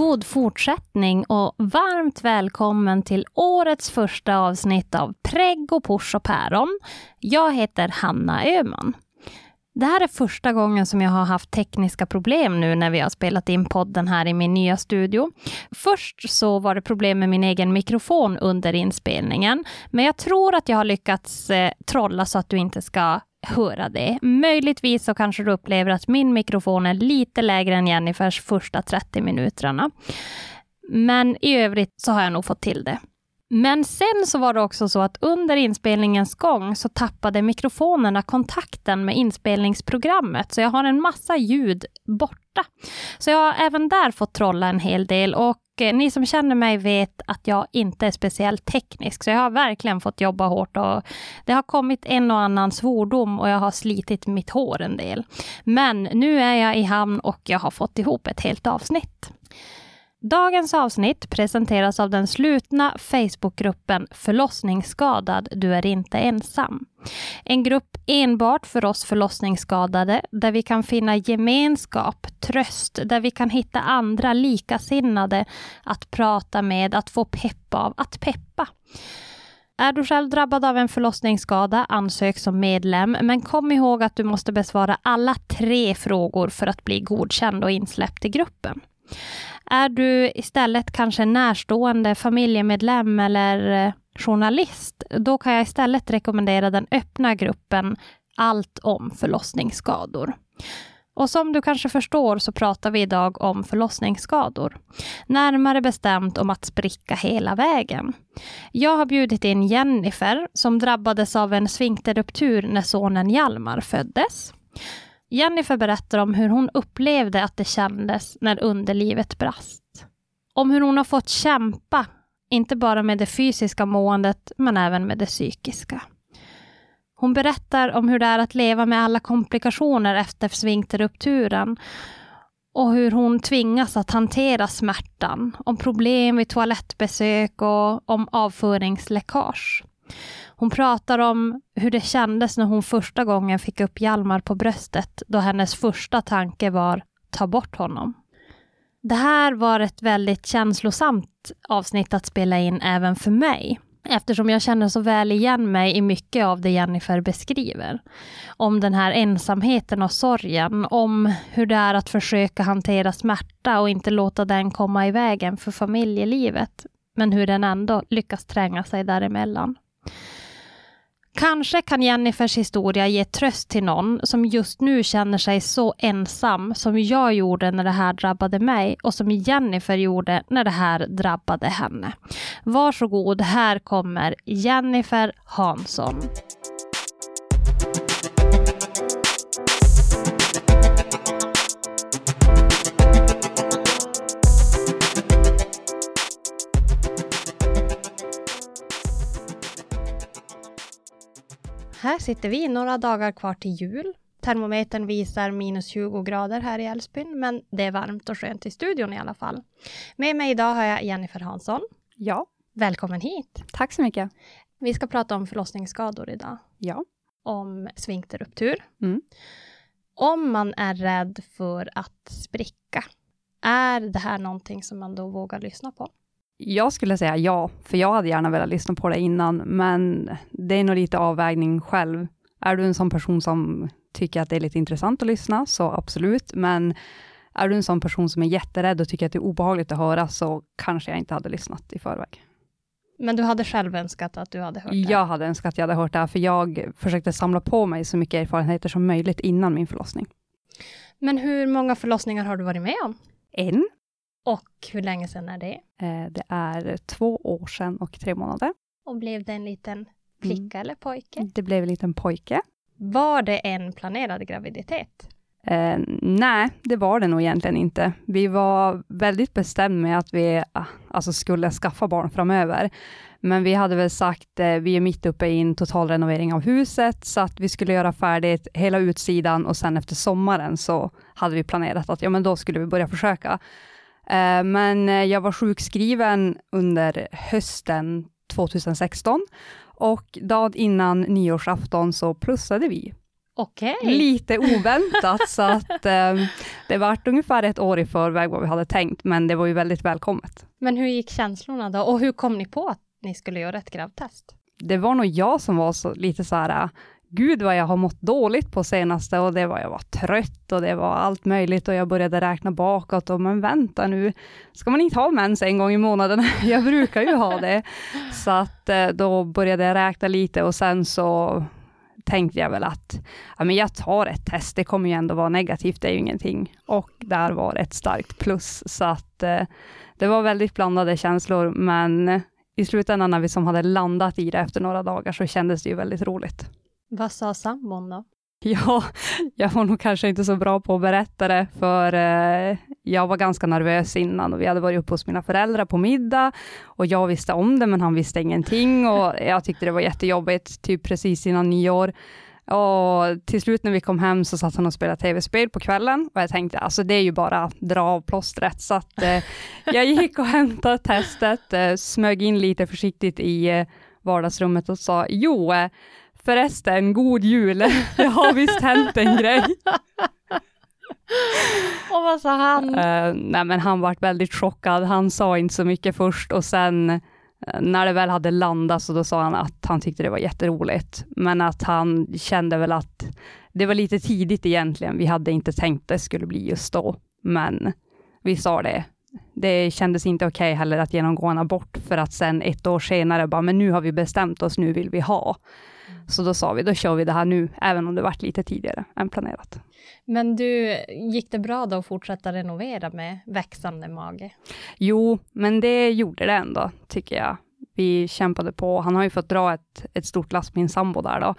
god fortsättning och varmt välkommen till årets första avsnitt av Prägg och Pors och Päron. Jag heter Hanna Öhman. Det här är första gången som jag har haft tekniska problem nu när vi har spelat in podden här i min nya studio. Först så var det problem med min egen mikrofon under inspelningen, men jag tror att jag har lyckats eh, trolla så att du inte ska höra det. Möjligtvis så kanske du upplever att min mikrofon är lite lägre än Jennifers första 30 minuterna. Men i övrigt så har jag nog fått till det. Men sen så var det också så att under inspelningens gång så tappade mikrofonerna kontakten med inspelningsprogrammet, så jag har en massa ljud borta. Så jag har även där fått trolla en hel del och eh, ni som känner mig vet att jag inte är speciellt teknisk, så jag har verkligen fått jobba hårt och det har kommit en och annan svordom och jag har slitit mitt hår en del. Men nu är jag i hamn och jag har fått ihop ett helt avsnitt. Dagens avsnitt presenteras av den slutna Facebookgruppen Förlossningsskadad, du är inte ensam. En grupp enbart för oss förlossningsskadade, där vi kan finna gemenskap, tröst, där vi kan hitta andra likasinnade att prata med, att få pepp av, att peppa. Är du själv drabbad av en förlossningsskada, ansök som medlem, men kom ihåg att du måste besvara alla tre frågor för att bli godkänd och insläppt i gruppen. Är du istället kanske närstående familjemedlem eller eh, journalist, då kan jag istället rekommendera den öppna gruppen Allt om förlossningsskador. Och som du kanske förstår så pratar vi idag om förlossningsskador. Närmare bestämt om att spricka hela vägen. Jag har bjudit in Jennifer som drabbades av en sfinkterruptur när sonen Hjalmar föddes. Jennifer berättar om hur hon upplevde att det kändes när underlivet brast. Om hur hon har fått kämpa, inte bara med det fysiska måendet, men även med det psykiska. Hon berättar om hur det är att leva med alla komplikationer efter sfinkterrupturen och hur hon tvingas att hantera smärtan, om problem vid toalettbesök och om avföringsläckage. Hon pratar om hur det kändes när hon första gången fick upp Hjalmar på bröstet, då hennes första tanke var ta bort honom. Det här var ett väldigt känslosamt avsnitt att spela in även för mig, eftersom jag känner så väl igen mig i mycket av det Jennifer beskriver. Om den här ensamheten och sorgen, om hur det är att försöka hantera smärta och inte låta den komma i vägen för familjelivet, men hur den ändå lyckas tränga sig däremellan. Kanske kan Jennifers historia ge tröst till någon som just nu känner sig så ensam som jag gjorde när det här drabbade mig och som Jennifer gjorde när det här drabbade henne. Varsågod, här kommer Jennifer Hansson. Här sitter vi några dagar kvar till jul. Termometern visar minus 20 grader här i Älvsbyn, men det är varmt och skönt i studion i alla fall. Med mig idag har jag Jennifer Hansson. Ja. Välkommen hit. Tack så mycket. Vi ska prata om förlossningsskador idag. Ja. Om sfinkterruptur. Mm. Om man är rädd för att spricka, är det här någonting som man då vågar lyssna på? Jag skulle säga ja, för jag hade gärna velat lyssna på det innan, men det är nog lite avvägning själv. Är du en sån person som tycker att det är lite intressant att lyssna, så absolut, men är du en sån person som är jätterädd och tycker att det är obehagligt att höra, så kanske jag inte hade lyssnat i förväg. Men du hade själv önskat att du hade hört det? Jag hade önskat att jag hade hört det, för jag försökte samla på mig så mycket erfarenheter som möjligt innan min förlossning. Men hur många förlossningar har du varit med om? En. Och hur länge sedan är det? Eh, det är två år sedan och tre månader. Och blev det en liten flicka mm. eller pojke? Det blev en liten pojke. Var det en planerad graviditet? Eh, nej, det var det nog egentligen inte. Vi var väldigt bestämda med att vi ah, alltså, skulle skaffa barn framöver. Men vi hade väl sagt, eh, vi är mitt uppe i en total renovering av huset, så att vi skulle göra färdigt hela utsidan och sen efter sommaren så hade vi planerat att ja, men då skulle vi börja försöka. Eh, men eh, jag var sjukskriven under hösten 2016 och dagen innan nyårsafton så plussade vi. Okej. Lite oväntat, så att eh, det vart ungefär ett år i förväg vad vi hade tänkt, men det var ju väldigt välkommet. Men hur gick känslorna då? Och hur kom ni på att ni skulle göra ett gravtest? Det var nog jag som var så, lite så här, gud vad jag har mått dåligt på senaste och det var, jag var trött och det var allt möjligt och jag började räkna bakåt och men vänta nu, ska man inte ha mens en gång i månaden? jag brukar ju ha det. Så att eh, då började jag räkna lite och sen så tänkte jag väl att ja, men jag tar ett test, det kommer ju ändå vara negativt, det är ju ingenting. Och där var ett starkt plus, så att eh, det var väldigt blandade känslor, men i slutändan när vi som hade landat i det efter några dagar så kändes det ju väldigt roligt. Vad sa sambon då? Ja, jag var nog kanske inte så bra på att berätta det, för eh, jag var ganska nervös innan och vi hade varit uppe hos mina föräldrar på middag och jag visste om det, men han visste ingenting och jag tyckte det var jättejobbigt, typ precis innan nyår. Och till slut när vi kom hem så satt han och spelade tv-spel på kvällen och jag tänkte alltså det är ju bara att dra av plåstret. Så att eh, jag gick och hämtade testet, eh, smög in lite försiktigt i vardagsrummet och sa jo, Förresten, god jul. Det har visst hänt en grej. Och vad sa han? Uh, nej, men han var väldigt chockad. Han sa inte så mycket först och sen uh, när det väl hade landat så då sa han att han tyckte det var jätteroligt, men att han kände väl att det var lite tidigt egentligen. Vi hade inte tänkt det skulle bli just då, men vi sa det. Det kändes inte okej okay heller att genomgå en abort för att sen ett år senare bara, men nu har vi bestämt oss, nu vill vi ha. Så då sa vi, då kör vi det här nu, även om det vart lite tidigare än planerat. Men du, gick det bra då att fortsätta renovera med växande mage? Jo, men det gjorde det ändå, tycker jag. Vi kämpade på. Han har ju fått dra ett, ett stort lass, min sambo där då.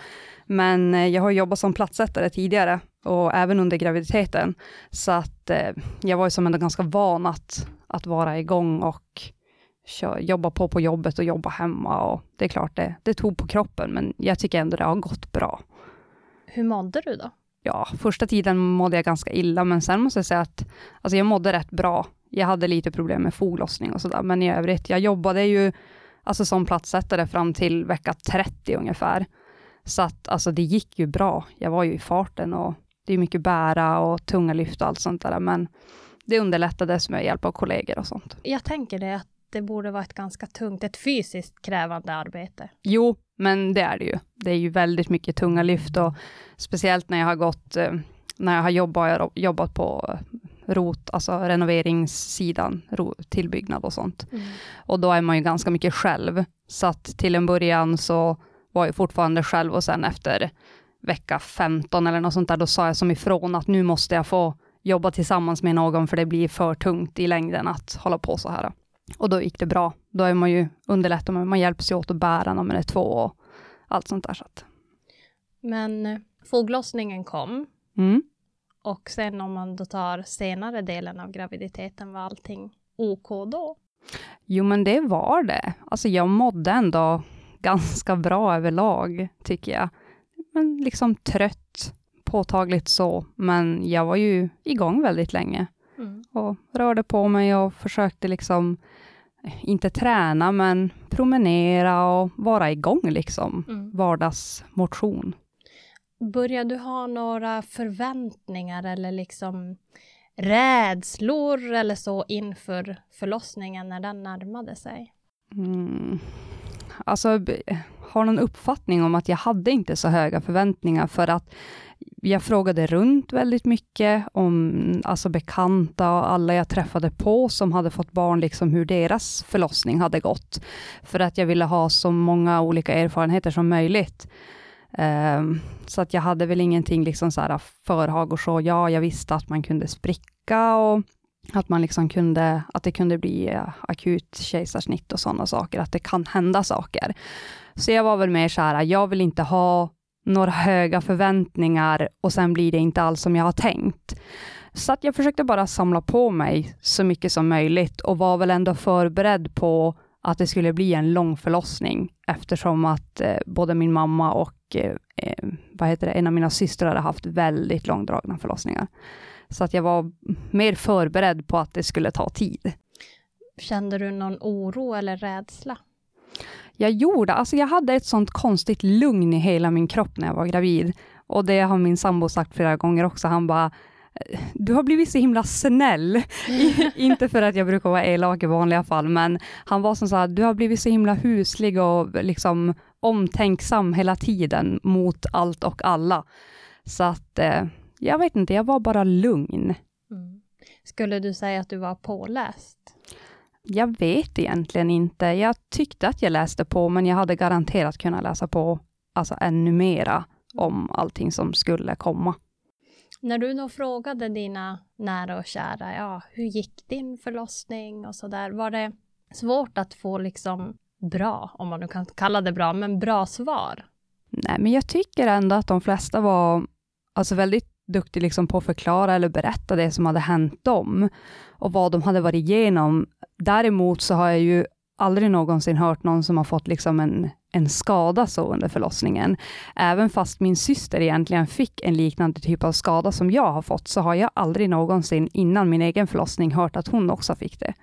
Men eh, jag har jobbat som plattsättare tidigare och även under graviditeten. Så att eh, jag var ju som ändå ganska van att, att vara igång och kör, jobba på på jobbet och jobba hemma. Och det är klart, det, det tog på kroppen, men jag tycker ändå det har gått bra. Hur mådde du då? Ja, första tiden mådde jag ganska illa, men sen måste jag säga att alltså jag mådde rätt bra. Jag hade lite problem med foglossning och sådär, men i övrigt, jag jobbade ju alltså som platssättare fram till vecka 30 ungefär. Så att alltså det gick ju bra. Jag var ju i farten och det är mycket bära och tunga lyft och allt sånt där, men det underlättades med hjälp av kollegor och sånt. Jag tänker det att det borde vara ett ganska tungt, ett fysiskt krävande arbete. Jo, men det är det ju. Det är ju väldigt mycket tunga lyft och speciellt när jag har gått, eh, när jag har jobbat, jobbat på eh, rot, alltså renoveringssidan, tillbyggnad och sånt. Mm. Och då är man ju ganska mycket själv. Så att till en början så var jag fortfarande själv och sen efter vecka 15 eller något sånt där, då sa jag som ifrån att nu måste jag få jobba tillsammans med någon, för det blir för tungt i längden att hålla på så här. Och då gick det bra. Då är man ju underlättar man, man hjälps ju åt att bära när man är två och allt sånt där. Så att. Men eh, foglossningen kom. Mm. Och sen om man då tar senare delen av graviditeten, var allting OK då? Jo, men det var det. Alltså jag mådde ändå ganska bra överlag, tycker jag. Men liksom trött, påtagligt så, men jag var ju igång väldigt länge. Mm. Och rörde på mig och försökte liksom, inte träna, men promenera och vara igång liksom. Mm. Vardagsmotion. Började du ha några förväntningar eller liksom rädslor eller så inför förlossningen när den närmade sig? Mm. Alltså, har någon uppfattning om att jag hade inte så höga förväntningar för att jag frågade runt väldigt mycket om alltså bekanta och alla jag träffade på som hade fått barn, liksom hur deras förlossning hade gått. För att jag ville ha så många olika erfarenheter som möjligt. Um, så att jag hade väl ingenting liksom så här förhag och så. Ja, jag visste att man kunde spricka och att man liksom kunde, att det kunde bli eh, akut kejsarsnitt och sådana saker, att det kan hända saker. Så jag var väl mer så här, jag vill inte ha några höga förväntningar och sen blir det inte alls som jag har tänkt. Så att jag försökte bara samla på mig så mycket som möjligt och var väl ändå förberedd på att det skulle bli en lång förlossning eftersom att eh, både min mamma och eh, eh vad heter det, en av mina systrar hade haft väldigt långdragna förlossningar. Så att jag var mer förberedd på att det skulle ta tid. Kände du någon oro eller rädsla? Jag gjorde, alltså jag hade ett sånt konstigt lugn i hela min kropp när jag var gravid. Och det har min sambo sagt flera gånger också. Han bara, du har blivit så himla snäll. inte för att jag brukar vara elak i vanliga fall, men han var som så här, du har blivit så himla huslig och liksom omtänksam hela tiden mot allt och alla. Så att, eh, jag vet inte, jag var bara lugn. Mm. Skulle du säga att du var påläst? Jag vet egentligen inte. Jag tyckte att jag läste på, men jag hade garanterat kunnat läsa på alltså ännu mera om allting som skulle komma. När du då frågade dina nära och kära, ja, hur gick din förlossning och så där, var det svårt att få liksom bra, om man nu kan kalla det bra, men bra svar? Nej, men jag tycker ändå att de flesta var alltså väldigt duktiga liksom på att förklara eller berätta det som hade hänt dem och vad de hade varit igenom. Däremot så har jag ju aldrig någonsin hört någon som har fått liksom en, en skada så under förlossningen. Även fast min syster egentligen fick en liknande typ av skada som jag har fått, så har jag aldrig någonsin innan min egen förlossning hört att hon också fick det.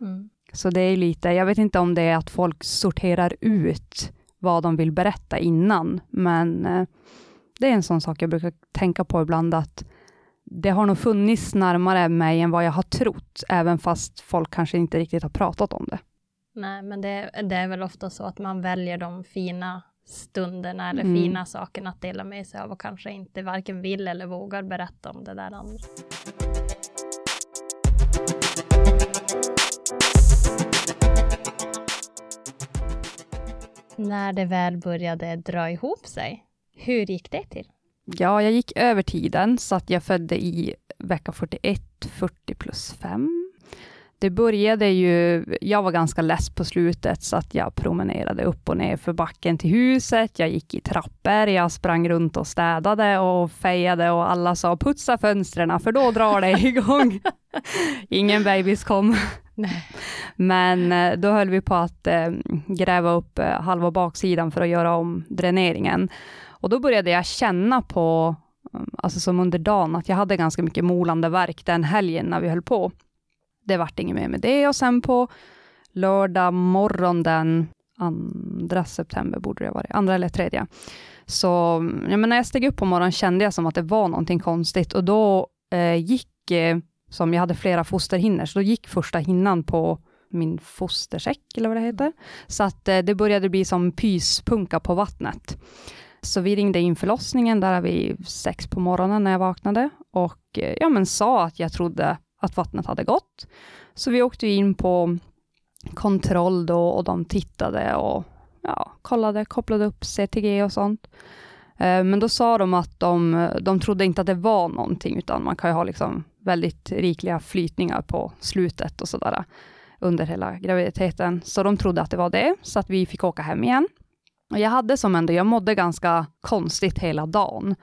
Mm. Så det är lite, jag vet inte om det är att folk sorterar ut vad de vill berätta innan, men eh, det är en sån sak jag brukar tänka på ibland, att det har nog funnits närmare mig än vad jag har trott, även fast folk kanske inte riktigt har pratat om det. Nej, men det, det är väl ofta så att man väljer de fina stunderna eller mm. fina sakerna att dela med sig av och kanske inte varken vill eller vågar berätta om det där andra. När det väl började dra ihop sig, hur gick det till? Ja, jag gick över tiden, så att jag födde i vecka 41, 40 plus 5 det började ju, jag var ganska less på slutet, så att jag promenerade upp och ner för backen till huset. Jag gick i trappor, jag sprang runt och städade och fejade och alla sa putsa fönstren, för då drar det igång. Ingen bebis kom. Nej. Men eh, då höll vi på att äh, gräva upp äh, halva baksidan för att göra om dräneringen. Och då började jag känna på, eh, alltså som under dagen, att jag hade ganska mycket molande verk den helgen när vi höll på det vart inget mer med det och sen på lördag morgon den 2 september borde det vara, andra eller tredje. Så ja, men när jag steg upp på morgonen kände jag som att det var någonting konstigt och då eh, gick, eh, som jag hade flera fosterhinnor, så då gick första hinnan på min fostersäck, eller vad det heter. Så att eh, det började bli som pyspunka på vattnet. Så vi ringde in förlossningen, där vi sex på morgonen när jag vaknade och eh, ja, men sa att jag trodde att vattnet hade gått. Så vi åkte in på kontroll då och de tittade och ja, kollade, kopplade upp CTG och sånt. Eh, men då sa de att de, de trodde inte att det var någonting, utan man kan ju ha liksom väldigt rikliga flytningar på slutet och sådär eh, under hela graviditeten. Så de trodde att det var det, så att vi fick åka hem igen. Och jag hade som ändå, jag mådde ganska konstigt hela dagen.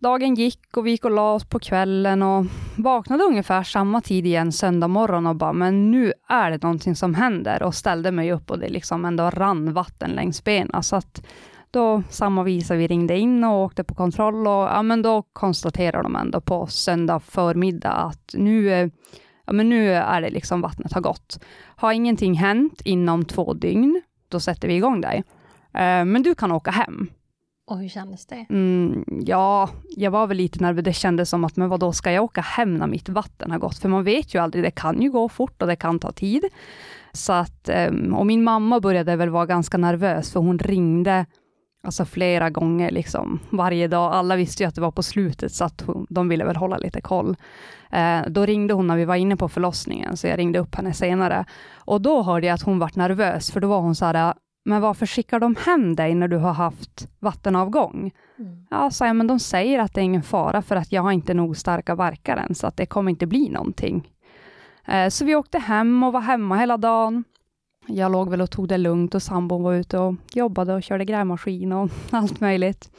Dagen gick och vi gick och la oss på kvällen och vaknade ungefär samma tid igen söndag morgon och bara, men nu är det någonting som händer och ställde mig upp och det liksom ändå rann vatten längs benen. Så att då samma visa vi ringde in och åkte på kontroll och ja, men då konstaterar de ändå på söndag förmiddag att nu, ja, men nu är det liksom vattnet har gått. Har ingenting hänt inom två dygn, då sätter vi igång dig. Eh, men du kan åka hem. Och hur kändes det? Mm, ja, jag var väl lite nervös. Det kändes som att, men vad då ska jag åka hem när mitt vatten har gått? För man vet ju aldrig, det kan ju gå fort och det kan ta tid. Så att, ehm, och min mamma började väl vara ganska nervös, för hon ringde alltså flera gånger liksom, varje dag. Alla visste ju att det var på slutet, så att hon, de ville väl hålla lite koll. Eh, då ringde hon när vi var inne på förlossningen, så jag ringde upp henne senare. Och då hörde jag att hon var nervös, för då var hon så här, men varför skickar de hem dig när du har haft vattenavgång? Mm. Ja, sa jag, men de säger att det är ingen fara för att jag har inte nog starka verkar än, så att det kommer inte bli någonting. Eh, så vi åkte hem och var hemma hela dagen. Jag låg väl och tog det lugnt och sambon var ute och jobbade och körde grävmaskin och allt möjligt.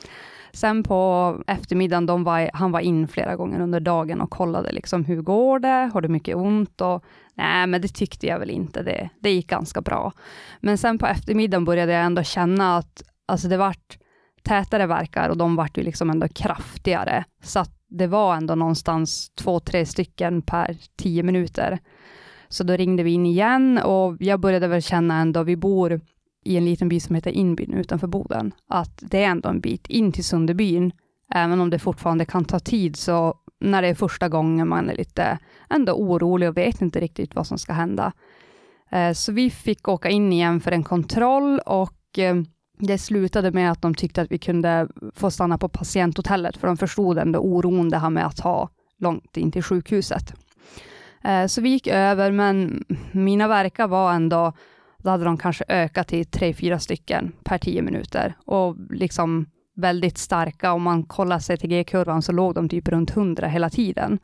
Sen på eftermiddagen, de var, han var in flera gånger under dagen och kollade liksom, hur går det? Har du mycket ont? Och, nej, men det tyckte jag väl inte. Det, det gick ganska bra. Men sen på eftermiddagen började jag ändå känna att alltså det vart tätare verkar och de vart ju liksom ändå kraftigare. Så att det var ändå någonstans två, tre stycken per tio minuter. Så då ringde vi in igen och jag började väl känna ändå, vi bor i en liten by som heter Inbyn utanför Boden, att det är ändå en bit in till Sunderbyn, även om det fortfarande kan ta tid, så när det är första gången man är lite ändå orolig och vet inte riktigt vad som ska hända. Eh, så vi fick åka in igen för en kontroll och eh, det slutade med att de tyckte att vi kunde få stanna på patienthotellet, för de förstod ändå oron det här med att ha långt in till sjukhuset. Eh, så vi gick över, men mina verkar var ändå, då hade de kanske ökat till tre, fyra stycken per tio minuter och liksom väldigt starka. Om man kollar CTG-kurvan så låg de typ runt 100 hela tiden.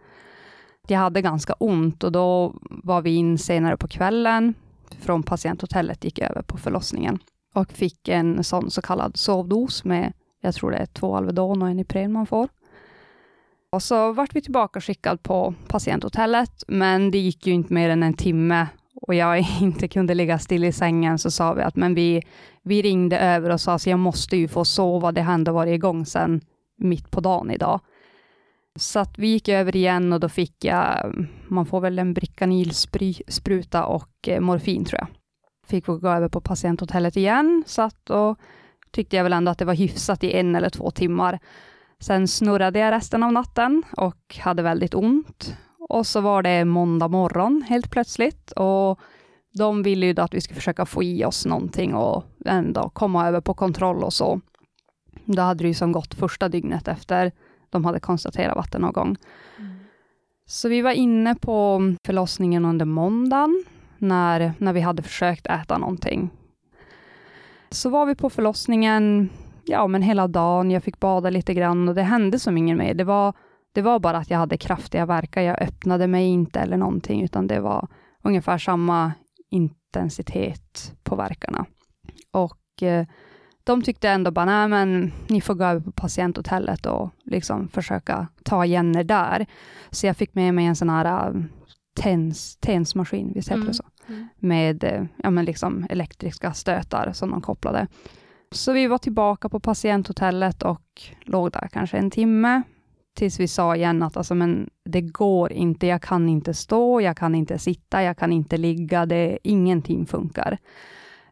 Jag hade ganska ont och då var vi in senare på kvällen från patienthotellet, gick över på förlossningen och fick en sån så kallad sovdos med, jag tror det är två Alvedon och en Ipren man får. Och så vart vi tillbaka skickad på patienthotellet, men det gick ju inte mer än en timme och jag inte kunde ligga still i sängen, så sa vi att men vi, vi ringde över och sa att jag måste ju få sova, det har ändå varit igång sedan mitt på dagen idag. Så att vi gick över igen och då fick jag, man får väl en Bricanil-spruta och eh, morfin tror jag. Fick vi gå över på patienthotellet igen, satt och tyckte jag väl ändå att det var hyfsat i en eller två timmar. Sen snurrade jag resten av natten och hade väldigt ont. Och så var det måndag morgon helt plötsligt och de ville ju att vi skulle försöka få i oss någonting och ändå komma över på kontroll och så. Då hade det ju som gått första dygnet efter de hade konstaterat vattenavgång. Mm. Så vi var inne på förlossningen under måndagen, när, när vi hade försökt äta någonting. Så var vi på förlossningen, ja men hela dagen, jag fick bada lite grann och det hände som ingen mer. Det var, det var bara att jag hade kraftiga verkar, jag öppnade mig inte eller någonting, utan det var ungefär samma intensitet på verkarna. Och eh, de tyckte ändå bara, nej men ni får gå över på patienthotellet och liksom försöka ta igen er där. Så jag fick med mig en sån här uh, tens, tensmaskin, visst heter mm. det så? Mm. Med uh, ja, men liksom elektriska stötar som de kopplade. Så vi var tillbaka på patienthotellet och låg där kanske en timme, tills vi sa igen att alltså, men det går inte, jag kan inte stå, jag kan inte sitta, jag kan inte ligga, det, ingenting funkar.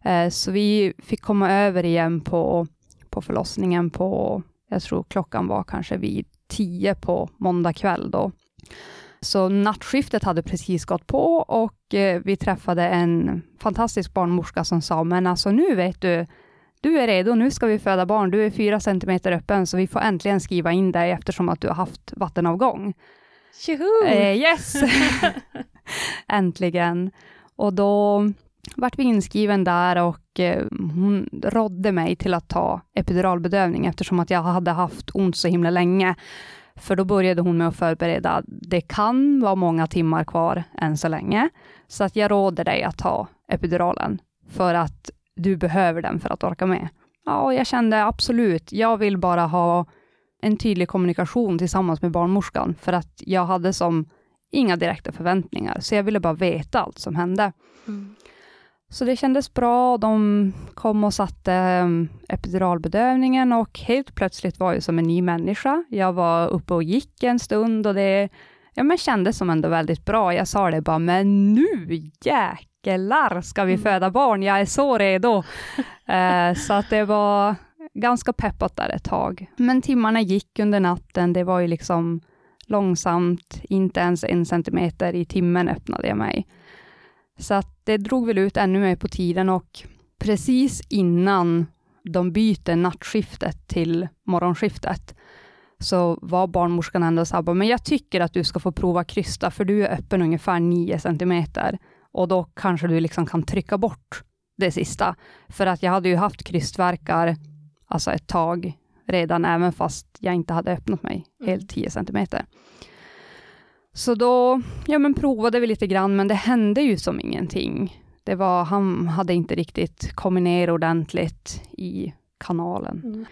Eh, så vi fick komma över igen på, på förlossningen på, jag tror klockan var kanske vid tio på måndag kväll då. Så nattskiftet hade precis gått på och eh, vi träffade en fantastisk barnmorska som sa, men alltså nu vet du, du är redo, nu ska vi föda barn, du är fyra centimeter öppen, så vi får äntligen skriva in dig eftersom att du har haft vattenavgång. Tjoho! Eh, yes! äntligen. Och då vart vi inskriven där och eh, hon rådde mig till att ta epiduralbedövning eftersom att jag hade haft ont så himla länge. För då började hon med att förbereda, det kan vara många timmar kvar än så länge, så att jag råder dig att ta epiduralen för att du behöver den för att orka med. Ja, och jag kände absolut, jag vill bara ha en tydlig kommunikation tillsammans med barnmorskan, för att jag hade som inga direkta förväntningar, så jag ville bara veta allt som hände. Mm. Så det kändes bra. De kom och satte um, epiduralbedövningen och helt plötsligt var jag som en ny människa. Jag var uppe och gick en stund och det ja, men kändes som ändå väldigt bra. Jag sa det bara, men nu jäklar ska vi mm. föda barn. Jag är så redo. uh, så att det var ganska peppat där ett tag. Men timmarna gick under natten. Det var ju liksom långsamt, inte ens en centimeter i timmen öppnade jag mig. Så att det drog väl ut ännu mer på tiden och precis innan de byter nattskiftet till morgonskiftet, så var barnmorskan ändå så här, men jag tycker att du ska få prova krysta, för du är öppen ungefär 9 centimeter och då kanske du liksom kan trycka bort det sista. För att jag hade ju haft krystverkar alltså ett tag redan, även fast jag inte hade öppnat mig mm. helt 10 centimeter. Så då ja, men provade vi lite grann, men det hände ju som ingenting. Det var, han hade inte riktigt kommit ner ordentligt i kanalen. Mm.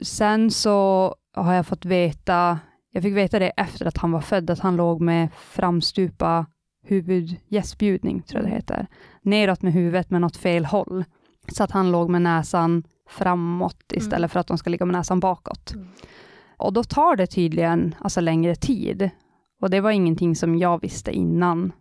Sen så har jag fått veta, jag fick veta det efter att han var född, att han låg med framstupa huvudgästbjudning, tror jag det heter. Neråt med huvudet, men åt fel håll. Så att han låg med näsan framåt istället mm. för att de ska ligga med näsan bakåt. Mm. Och då tar det tydligen alltså längre tid. Och det var ingenting som jag visste innan.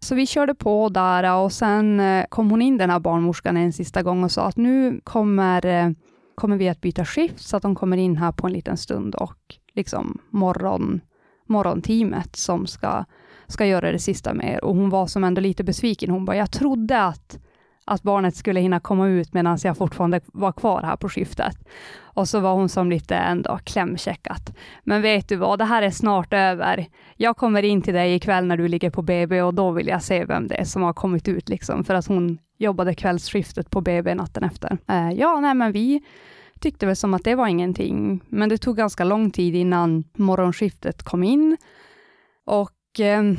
Så vi körde på där och sen eh, kom hon in den här barnmorskan en sista gång och sa att nu kommer, eh, kommer vi att byta skift så att de kommer in här på en liten stund och liksom morgon, morgonteamet som ska, ska göra det sista med er. Och hon var som ändå lite besviken. Hon bara, jag trodde att att barnet skulle hinna komma ut medan jag fortfarande var kvar här på skiftet. Och så var hon som lite ändå klämcheckat. Men vet du vad, det här är snart över. Jag kommer in till dig ikväll när du ligger på BB och då vill jag se vem det är som har kommit ut liksom, för att hon jobbade kvällsskiftet på BB natten efter. Eh, ja, nej men vi tyckte väl som att det var ingenting, men det tog ganska lång tid innan morgonskiftet kom in. Och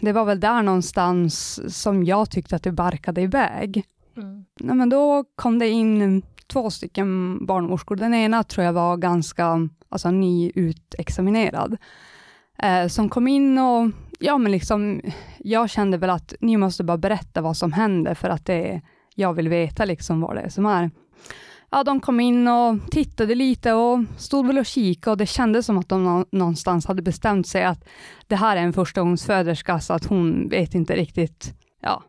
det var väl där någonstans som jag tyckte att det barkade iväg. Mm. Nej, men då kom det in två stycken barnmorskor. Den ena tror jag var ganska alltså, nyutexaminerad, eh, som kom in och ja, men liksom, jag kände väl att ni måste bara berätta vad som händer, för att det, jag vill veta liksom vad det är som är. Ja, de kom in och tittade lite och stod väl och kikade och det kändes som att de någonstans hade bestämt sig att det här är en förstagångsföderska, så att hon vet inte riktigt, ja,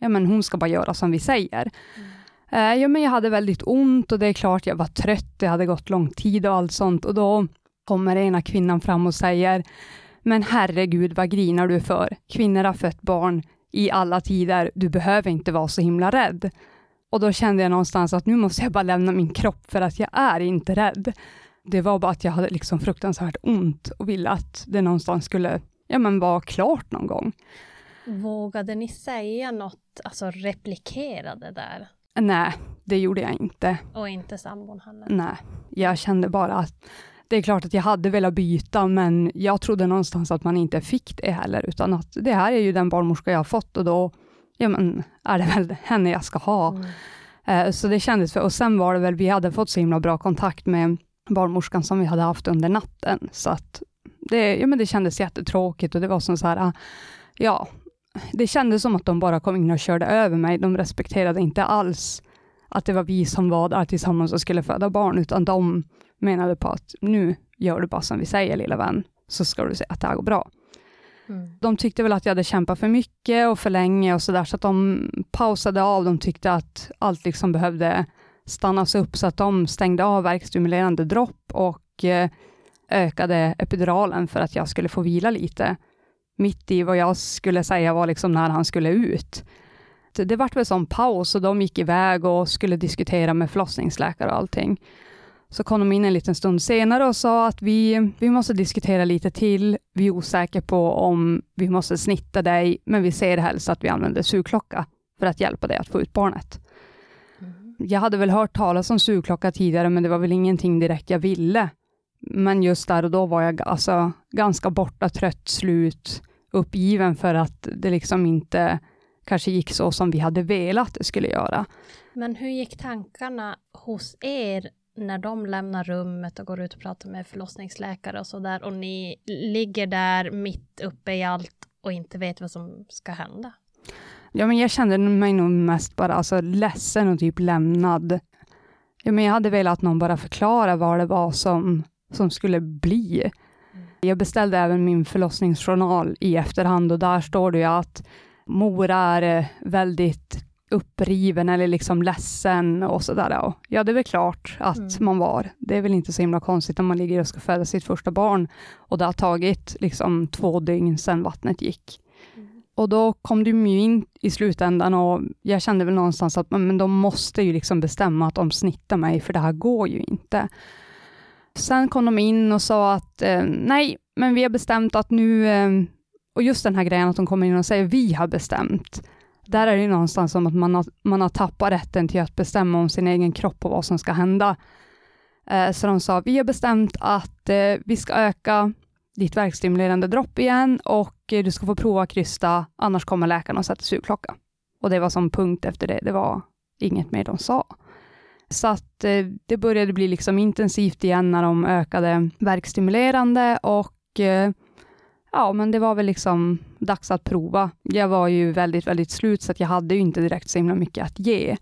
ja men hon ska bara göra som vi säger. Mm. Eh, ja, men jag hade väldigt ont och det är klart jag var trött, det hade gått lång tid och allt sånt och då kommer ena kvinnan fram och säger, men herregud vad grinar du för? Kvinnor har fött barn i alla tider, du behöver inte vara så himla rädd. Och då kände jag någonstans att nu måste jag bara lämna min kropp för att jag är inte rädd. Det var bara att jag hade liksom fruktansvärt ont och ville att det någonstans skulle ja, men vara klart någon gång. Vågade ni säga något, alltså replikera det där? Nej, det gjorde jag inte. Och inte sambon heller? Nej, jag kände bara att det är klart att jag hade velat byta, men jag trodde någonstans att man inte fick det heller, utan att det här är ju den barnmorska jag har fått och då ja, men, är det väl henne jag ska ha. Mm. Eh, så det kändes, för, och sen var det väl, vi hade fått så himla bra kontakt med barnmorskan som vi hade haft under natten, så att det, ja, men det kändes jättetråkigt och det var som så här, ah, ja, det kändes som att de bara kom in och körde över mig. De respekterade inte alls att det var vi som var där tillsammans och skulle föda barn, utan de menade på att nu gör du bara som vi säger lilla vän, så ska du se att det här går bra. Mm. De tyckte väl att jag hade kämpat för mycket och för länge och sådär, så att de pausade av. De tyckte att allt liksom behövde stannas upp, så att de stängde av verkstimulerande dropp och eh, ökade epiduralen för att jag skulle få vila lite mitt i vad jag skulle säga var liksom när han skulle ut. Det, det vart väl som paus och de gick iväg och skulle diskutera med förlossningsläkare och allting. Så kom de in en liten stund senare och sa att vi, vi måste diskutera lite till. Vi är osäkra på om vi måste snitta dig, men vi ser helst att vi använder sugklocka för att hjälpa dig att få ut barnet. Mm. Jag hade väl hört talas om sugklocka tidigare, men det var väl ingenting direkt jag ville. Men just där och då var jag alltså ganska borta, trött, slut uppgiven för att det liksom inte kanske gick så som vi hade velat det skulle göra. Men hur gick tankarna hos er när de lämnar rummet och går ut och pratar med förlossningsläkare och så där och ni ligger där mitt uppe i allt och inte vet vad som ska hända? Ja, men jag kände mig nog mest bara alltså, ledsen och typ lämnad. Ja, men jag hade velat att någon bara förklara vad det var som, som skulle bli. Jag beställde även min förlossningsjournal i efterhand och där står det ju att mor är eh, väldigt uppriven eller liksom ledsen och sådär. Ja, det är väl klart att mm. man var. Det är väl inte så himla konstigt om man ligger och ska föda sitt första barn och det har tagit liksom två dygn sedan vattnet gick. Mm. Och då kom de ju in i slutändan och jag kände väl någonstans att men de måste ju liksom bestämma att de snittar mig, för det här går ju inte. Sen kom de in och sa att eh, nej, men vi har bestämt att nu, eh, och just den här grejen att de kommer in och säger vi har bestämt, där är det någonstans som att man har, man har tappat rätten till att bestämma om sin egen kropp och vad som ska hända. Eh, så de sa, vi har bestämt att eh, vi ska öka ditt verkstimulerande dropp igen och eh, du ska få prova krysta, annars kommer läkaren och sätter sugklocka. Och det var som punkt efter det, det var inget mer de sa. Så att eh, det började bli liksom intensivt igen när de ökade verkstimulerande och eh, ja, men det var väl liksom dags att prova. Jag var ju väldigt, väldigt slut, så att jag hade ju inte direkt så himla mycket att ge. Mm.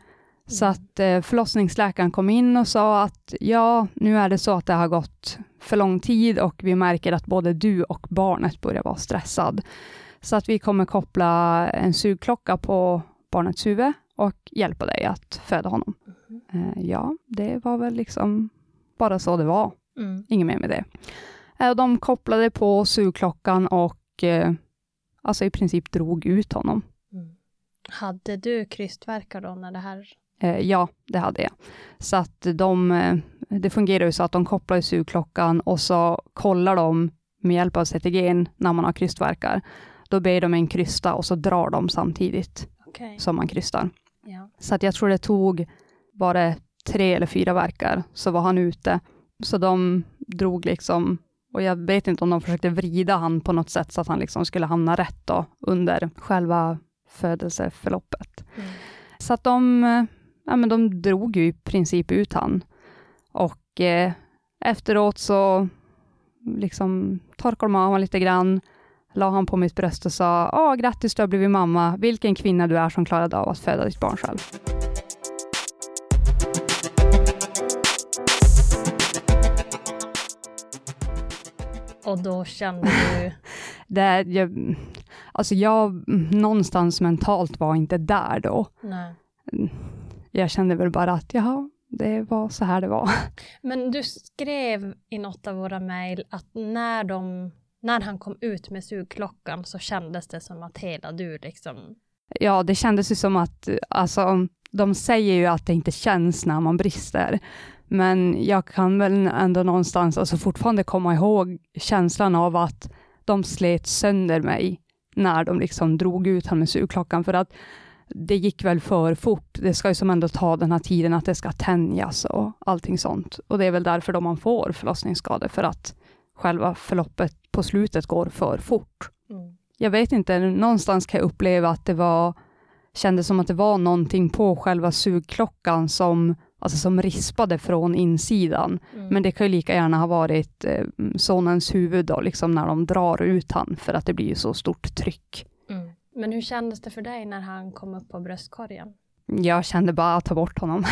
Så att eh, förlossningsläkaren kom in och sa att ja, nu är det så att det har gått för lång tid och vi märker att både du och barnet börjar vara stressad. Så att vi kommer koppla en sugklocka på barnets huvud och hjälpa dig att föda honom. Mm. Eh, ja, det var väl liksom bara så det var. Mm. Inget mer med det. Eh, de kopplade på sugklockan och eh, alltså i princip drog ut honom. Mm. Hade du krystvärkar då när det här... Eh, ja, det hade jag. Så att de, det fungerar ju så att de kopplar i sugklockan och så kollar de med hjälp av CTG när man har krystvärkar. Då ber de en krysta och så drar de samtidigt Okej. som man krystar. Ja. Så att jag tror det tog bara tre eller fyra verkar så var han ute. Så de drog liksom, och jag vet inte om de försökte vrida han på något sätt så att han liksom skulle hamna rätt då under själva födelseförloppet. Mm. Så att de, ja, men de drog ju i princip ut han. Och eh, efteråt så liksom torkade de av honom lite grann, la han på mitt bröst och sa, Åh, grattis du har blivit mamma, vilken kvinna du är som klarade av att föda ditt barn själv. Och då kände du... Det, jag, alltså jag någonstans mentalt var inte där då. Nej. Jag kände väl bara att, jaha, det var så här det var. Men du skrev i något av våra mejl att när, de, när han kom ut med sugklockan så kändes det som att hela du liksom... Ja, det kändes ju som att, alltså, de säger ju att det inte känns när man brister, men jag kan väl ändå någonstans alltså fortfarande komma ihåg känslan av att de slet sönder mig när de liksom drog ut honom med sugklockan, för att det gick väl för fort. Det ska ju som ändå ta den här tiden att det ska tänjas och allting sånt. Och det är väl därför då man får förlossningsskador, för att själva förloppet på slutet går för fort Mm. jag vet inte, någonstans kan jag uppleva att det var, kändes som att det var någonting på själva sugklockan som, alltså som rispade från insidan. Mm. Men det kan ju lika gärna ha varit eh, sonens huvud då, liksom när de drar ut han, för att det blir ju så stort tryck. Mm. Men hur kändes det för dig när han kom upp på bröstkorgen? Jag kände bara att ta bort honom.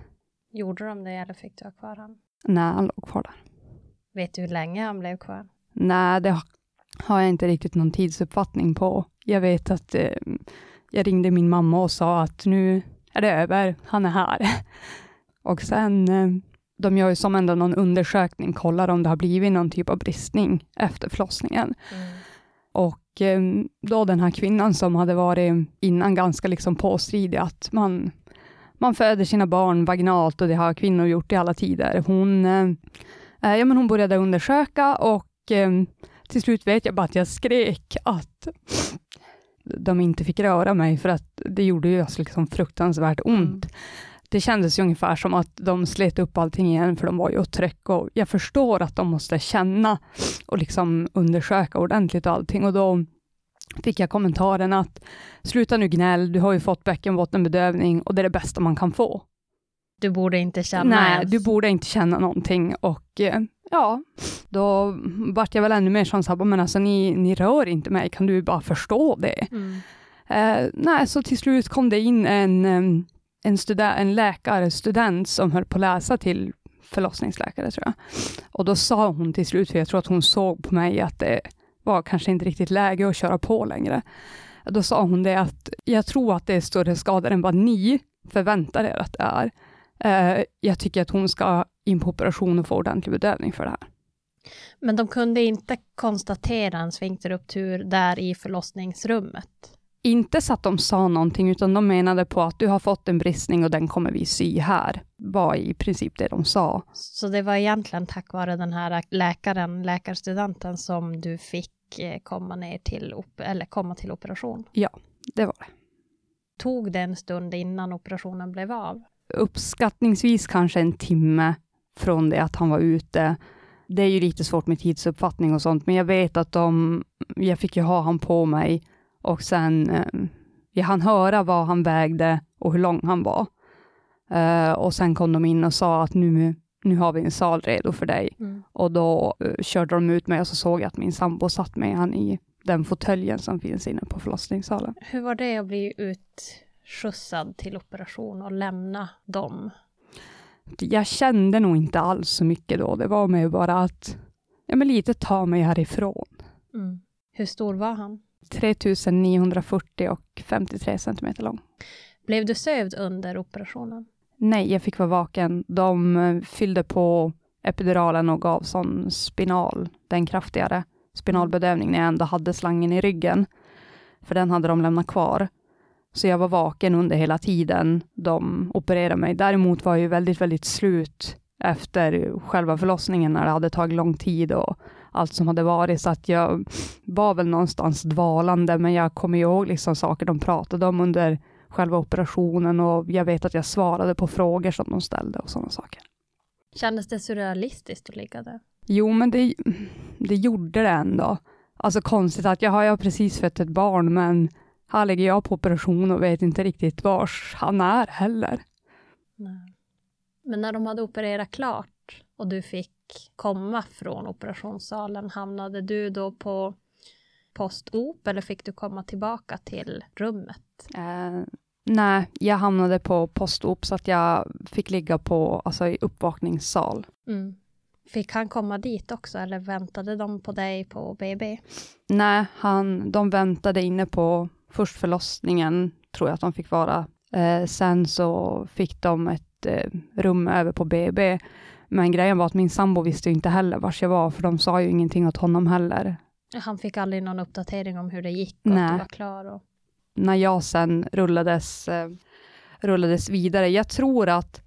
Gjorde de det eller fick du ha kvar han? när han låg kvar där. Vet du hur länge han blev kvar? Nej, det ha- har jag inte riktigt någon tidsuppfattning på. Jag vet att eh, jag ringde min mamma och sa att nu är det över, han är här. Och sen, eh, de gör ju som ändå någon undersökning, kollar om det har blivit någon typ av bristning efter förlossningen. Mm. Och eh, då den här kvinnan som hade varit innan ganska liksom påstridig att man, man föder sina barn vaginalt och det har kvinnor gjort i alla tider. Hon, eh, ja, men hon började undersöka och till slut vet jag bara att jag skrek att de inte fick röra mig för att det gjorde ju alltså liksom fruktansvärt ont. Det kändes ju ungefär som att de slet upp allting igen för de var ju och tryck och jag förstår att de måste känna och liksom undersöka ordentligt och allting och då fick jag kommentaren att sluta nu gnäll, du har ju fått bäckenbottenbedövning och det är det bästa man kan få. Du borde inte känna Nej, ens. du borde inte känna någonting och eh, ja, då vart jag väl ännu mer som så här, men alltså ni, ni rör inte mig, kan du bara förstå det? Mm. Eh, nej, så till slut kom det in en, en, en läkarstudent som höll på att läsa till förlossningsläkare tror jag. Och då sa hon till slut, för jag tror att hon såg på mig att det var kanske inte riktigt läge att köra på längre. Då sa hon det att jag tror att det är större skador än vad ni förväntar er att det är. Eh, jag tycker att hon ska in på operation och få ordentlig bedövning för det här. Men de kunde inte konstatera en sfinkterruptur där i förlossningsrummet. Inte så att de sa någonting, utan de menade på att du har fått en bristning och den kommer vi sy här. var i princip det de sa. Så det var egentligen tack vare den här läkaren, läkarstudenten, som du fick eh, komma ner till, eller komma till operation. Det var det. Tog det en stund innan operationen blev av? Uppskattningsvis kanske en timme från det att han var ute. Det är ju lite svårt med tidsuppfattning och sånt, men jag vet att de, jag fick ju ha han på mig och sen eh, jag hann höra vad han vägde och hur lång han var. Eh, och sen kom de in och sa att nu, nu har vi en sal redo för dig. Och då eh, körde de ut mig och så såg jag att min sambo satt med han i den fåtöljen som finns inne på förlossningssalen. Hur var det att bli utskjutsad till operation och lämna dem? Jag kände nog inte alls så mycket då. Det var mer bara att, ja men lite ta mig härifrån. Hur stor var han? 3940 och 53 centimeter lång. Blev du sövd under operationen? Nej, jag fick vara vaken. De eh, fyllde på epiduralen och gav sån spinal, den kraftigare spinalbedövning när jag ändå hade slangen i ryggen. För den hade de lämnat kvar. Så jag var vaken under hela tiden de opererade mig. Däremot var jag ju väldigt, väldigt slut efter själva förlossningen när det hade tagit lång tid och allt som hade varit, så att jag var väl någonstans dvalande, men jag kommer ihåg liksom saker de pratade om under själva operationen och jag vet att jag svarade på frågor som de ställde och sådana saker. Kändes det surrealistiskt att ligga där? Jo, men det, det gjorde det ändå. Alltså konstigt att jag har jag precis fött ett barn, men här ligger jag på operation och vet inte riktigt vars han är heller. Nej. Men när de hade opererat klart och du fick komma från operationssalen, hamnade du då på post-op eller fick du komma tillbaka till rummet? Eh, nej, jag hamnade på post-op så att jag fick ligga på, alltså i uppvakningssal. Mm. Fick han komma dit också eller väntade de på dig på BB? Nej, han, de väntade inne på först förlossningen, tror jag att de fick vara. Eh, sen så fick de ett eh, rum över på BB. Men grejen var att min sambo visste inte heller var jag var, för de sa ju ingenting åt honom heller. Han fick aldrig någon uppdatering om hur det gick och Nej. att du var klar? Och... När jag sen rullades, eh, rullades vidare, jag tror att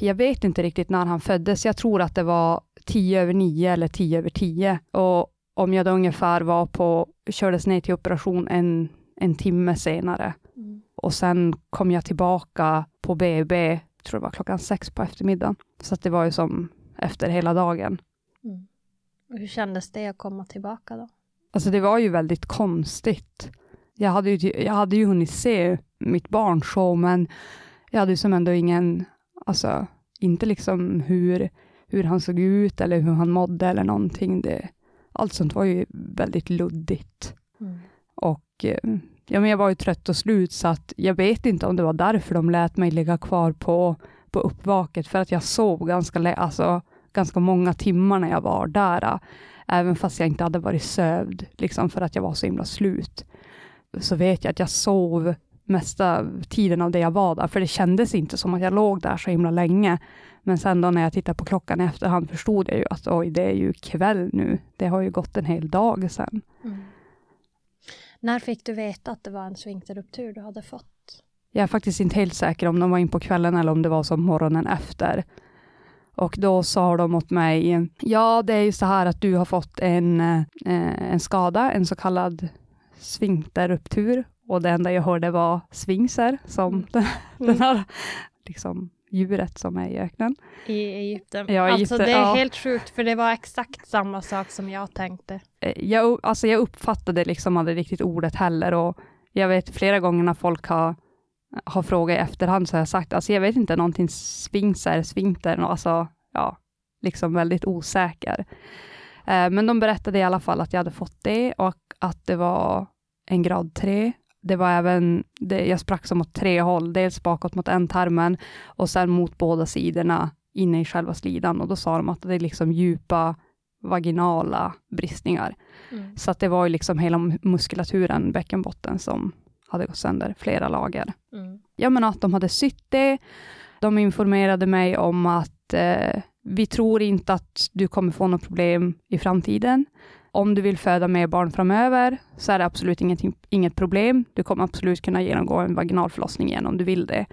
jag vet inte riktigt när han föddes. Jag tror att det var tio över nio eller tio över tio. Och om jag då ungefär var på, kördes ner till operation en, en timme senare. Mm. Och sen kom jag tillbaka på BB, tror det var klockan sex på eftermiddagen. Så det var ju som efter hela dagen. Mm. Hur kändes det att komma tillbaka då? Alltså det var ju väldigt konstigt. Jag hade ju, jag hade ju hunnit se mitt barn så, men jag hade ju som ändå ingen, alltså inte liksom hur, hur han såg ut eller hur han mådde eller någonting. Det, allt sånt var ju väldigt luddigt. Mm. Och eh, ja, men jag var ju trött och slut, så att jag vet inte om det var därför de lät mig ligga kvar på, på uppvaket, för att jag sov ganska, alltså, ganska många timmar när jag var där, äh, även fast jag inte hade varit sövd, liksom för att jag var så himla slut. Så vet jag att jag sov mesta tiden av det jag var där, för det kändes inte som att jag låg där så himla länge. Men sen då när jag tittade på klockan i efterhand förstod jag ju att oj, det är ju kväll nu. Det har ju gått en hel dag sen. Mm. När fick du veta att det var en sfinkterruptur du hade fått? Jag är faktiskt inte helt säker om de var in på kvällen eller om det var som morgonen efter. Och då sa de åt mig, ja det är ju så här att du har fått en, eh, en skada, en så kallad sfinkterruptur. Och det enda jag hörde var sfinkser, som Mm. den, den här liksom, djuret som är i öknen. I Egypten? Ja, alltså Egypten, det är ja. helt sjukt, för det var exakt samma sak som jag tänkte. Eh, Jag, alltså jag uppfattade liksom aldrig riktigt ordet heller och jag vet flera gånger när folk har, har frågat i efterhand så har jag sagt, alltså jag vet inte någonting sfinkser, sfinkter, alltså ja, liksom väldigt osäker. Eh, Men de berättade i alla fall att jag hade fått det och att det var en grad 3. Det var även, det, jag sprack som åt tre håll, dels bakåt mot ändtarmen och sen mot båda sidorna inne i själva slidan och då sa de att det är liksom djupa vaginala bristningar. Mm. Så att det var ju liksom hela muskulaturen, bäckenbotten, som hade gått sönder, flera lager. Mm. Ja, men att de hade sytt det. De informerade mig om att eh, vi tror inte att du kommer få något problem i framtiden. Om du vill föda mer barn framöver så är det absolut ingenting, inget problem. Du kommer absolut kunna genomgå en vaginalförlossning igen om du vill det.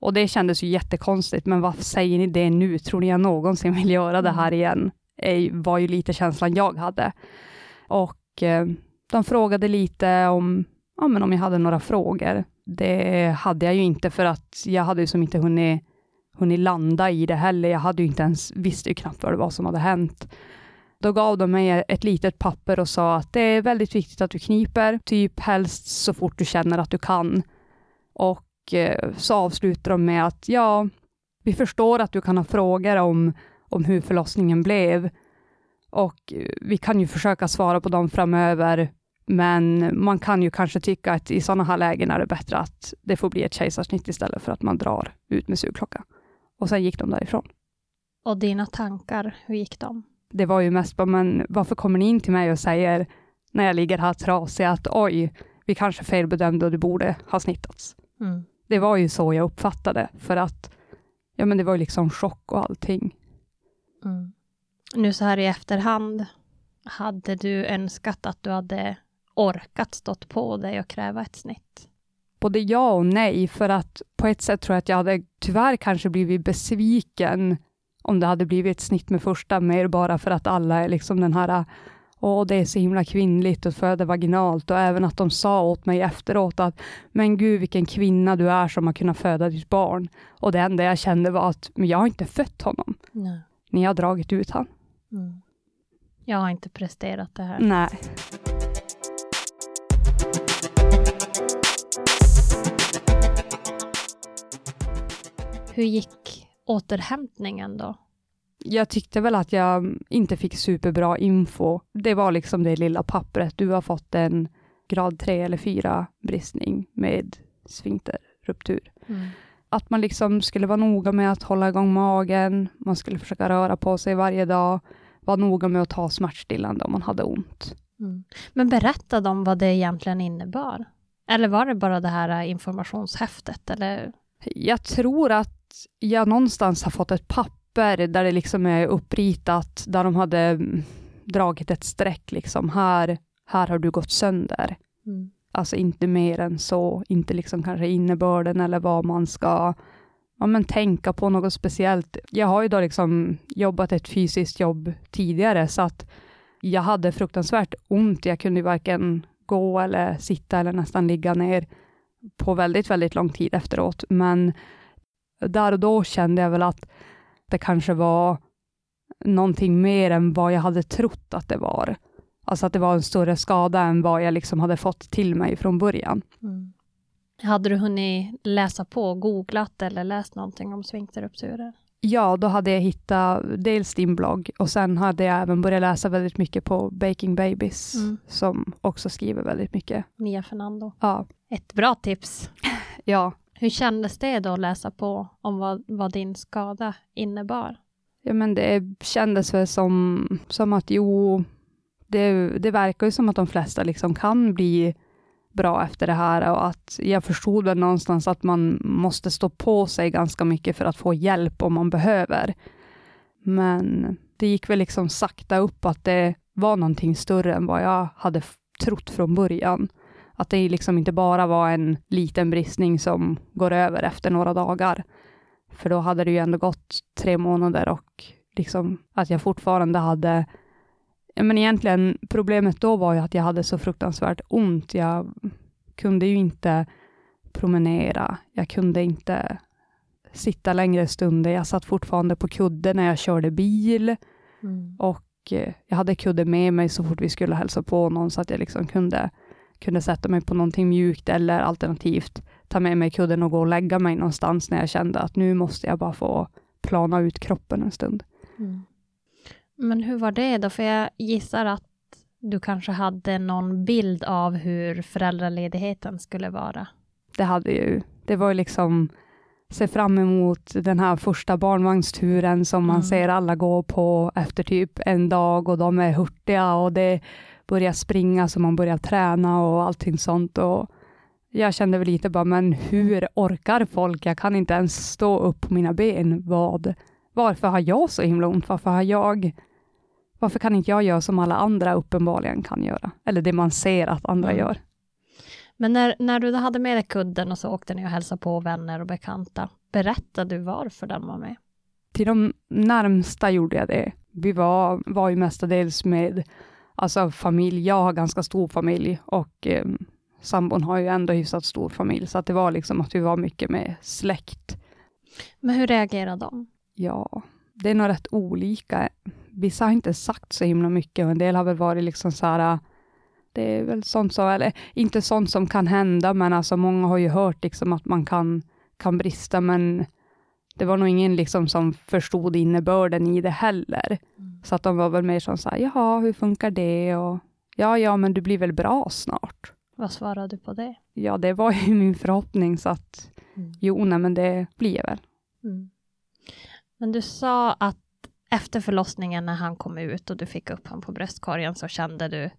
Och det kändes ju jättekonstigt, men varför säger ni det nu? Tror ni jag någonsin vill göra det här igen? Eh, var ju lite känslan jag hade. Och eh, de frågade lite om, ja, men om jag hade några frågor. Det hade jag ju inte för att jag hade ju som inte hunnit, hunnit landa i det heller. Jag hade ju inte ens, visste ju knappt vad det var som hade hänt. Då gav de mig ett litet papper och sa att det är väldigt viktigt att du kniper, typ helst så fort du känner att du kan. Och eh, så avslutar de med att ja, vi förstår att du kan ha frågor om, om hur förlossningen blev och eh, vi kan ju försöka svara på dem framöver, men man kan ju kanske tycka att i sådana här lägen är det bättre att det får bli ett kejsarsnitt istället för att man drar ut med sugklocka. Och sen gick de därifrån. Och dina tankar, hur gick de? Det var ju mest bara, men varför kommer ni in till mig och säger när jag ligger här trasig att oj, vi kanske felbedömde och det borde ha snittats. Mm. Det var ju så jag uppfattade, för att ja, men det var ju liksom chock och allting. Mm. Nu så här i efterhand, hade du önskat att du hade orkat stått på dig och kräva ett snitt? Både ja och nej, för att på ett sätt tror jag att jag hade tyvärr kanske blivit besviken om det hade blivit ett snitt med första, mer bara för att alla är liksom den här Åh, det är så himla kvinnligt att föda vaginalt och även att de sa åt mig efteråt att men gud vilken kvinna du är som har kunnat föda ditt barn. Och det enda jag kände var att men jag har inte fött honom. Nej. Ni har dragit ut honom. Mm. Jag har inte presterat det här. Nej. Hur gick återhämtningen då? Jag tyckte väl att jag inte fick superbra info. Det var liksom det lilla pappret. Du har fått en grad 3 eller 4 bristning med sfinkterruptur. Mm. Att man liksom skulle vara noga med att hålla igång magen, man skulle försöka röra på sig varje dag, vara noga med att ta smärtstillande om man hade ont. Mm. Men berätta de vad det egentligen innebar. Eller var det bara det här informationshäftet? Eller? Jag tror att jag någonstans har fått ett papper där det liksom är uppritat, där de hade mm, dragit ett streck, liksom här, här har du gått sönder. Mm. Alltså inte mer än så, inte liksom kanske innebörden eller vad man ska ja, men tänka på något speciellt. Jag har ju då liksom jobbat ett fysiskt jobb tidigare, så att jag hade fruktansvärt ont. Jag kunde varken gå eller sitta eller nästan ligga ner på väldigt, väldigt lång tid efteråt. Men där och då kände jag väl att det kanske var någonting mer än vad jag hade trott att det var. Alltså att det var en större skada än vad jag liksom hade fått till mig från början. Mm. Hade du hunnit läsa på, googlat eller läst någonting om sfinkterrupturer? Ja, då hade jag hittat dels din blogg och sen hade jag även börjat läsa väldigt mycket på Baking Babies, Mm. som också skriver väldigt mycket. Mia Fernando. Ja, Ett bra tips. ja. Hur kändes det då att läsa på om vad, vad din skada innebar? ja men det kändes väl som, som att jo, det, det verkar ju som att de flesta liksom kan bli bra efter det här och att jag förstod väl någonstans att man måste stå på sig ganska mycket för att få hjälp om man behöver. Men det gick väl liksom sakta upp att det var någonting större än vad jag hade trott från början. Att det liksom inte bara var en liten bristning som går över efter några dagar. För då hade det ju ändå gått tre månader och liksom att jag fortfarande hade men egentligen problemet då var ju att jag hade så fruktansvärt ont. Jag kunde ju inte promenera. Jag kunde inte sitta längre stunder. Jag satt fortfarande på kudde när jag körde bil Mm. och eh, jag hade kudde med mig så fort vi skulle hälsa på någon så att jag liksom kunde, kunde sätta mig på någonting mjukt eller alternativt ta med mig kudden och gå och lägga mig någonstans när jag kände att nu måste jag bara få plana ut kroppen en stund. Mm. Men hur var det då? För jag gissar att du kanske hade någon bild av hur föräldraledigheten skulle vara. det hade ju, det var ju liksom se fram emot den här första barnvagnsturen som man Mm. ser alla gå på efter typ en dag och de är hurtiga och det börjar springa så man börjar träna och allting sånt och jag kände väl lite bara, men hur orkar folk? Jag kan inte ens stå upp på mina ben. Vad, varför har jag så himla ont? Varför har jag varför kan inte jag göra som alla andra uppenbarligen kan göra? Eller det man ser att andra Mm. gör. Men när, när du hade med dig kudden och så åkte ni och hälsade på vänner och bekanta, berättade du varför den var med? Till de närmsta gjorde jag det. Vi var, var ju mestadels med alltså familj. Jag har ganska stor familj och eh, sambon har ju ändå hyfsat stor familj, så att det var liksom att vi var mycket med släkt. Men hur reagerade de? Ja, det är nog rätt olika. Vissa har inte sagt så himla mycket och en del har väl varit liksom så här, det är väl sånt som, eller inte sånt som kan hända, men alltså många har ju hört liksom att man kan, kan brista, men det var nog ingen liksom som förstod innebörden i det heller. Så att de var väl mer som så här, jaha, hur funkar det? Och ja, ja, men du blir väl bra snart. Vad svarade du på det? Ja, det var ju min förhoppning, så att Mm. jo, nej, men det blir jag väl. Mm. Men du sa att efter förlossningen när han kom ut och du fick upp honom på bröstkorgen så kände du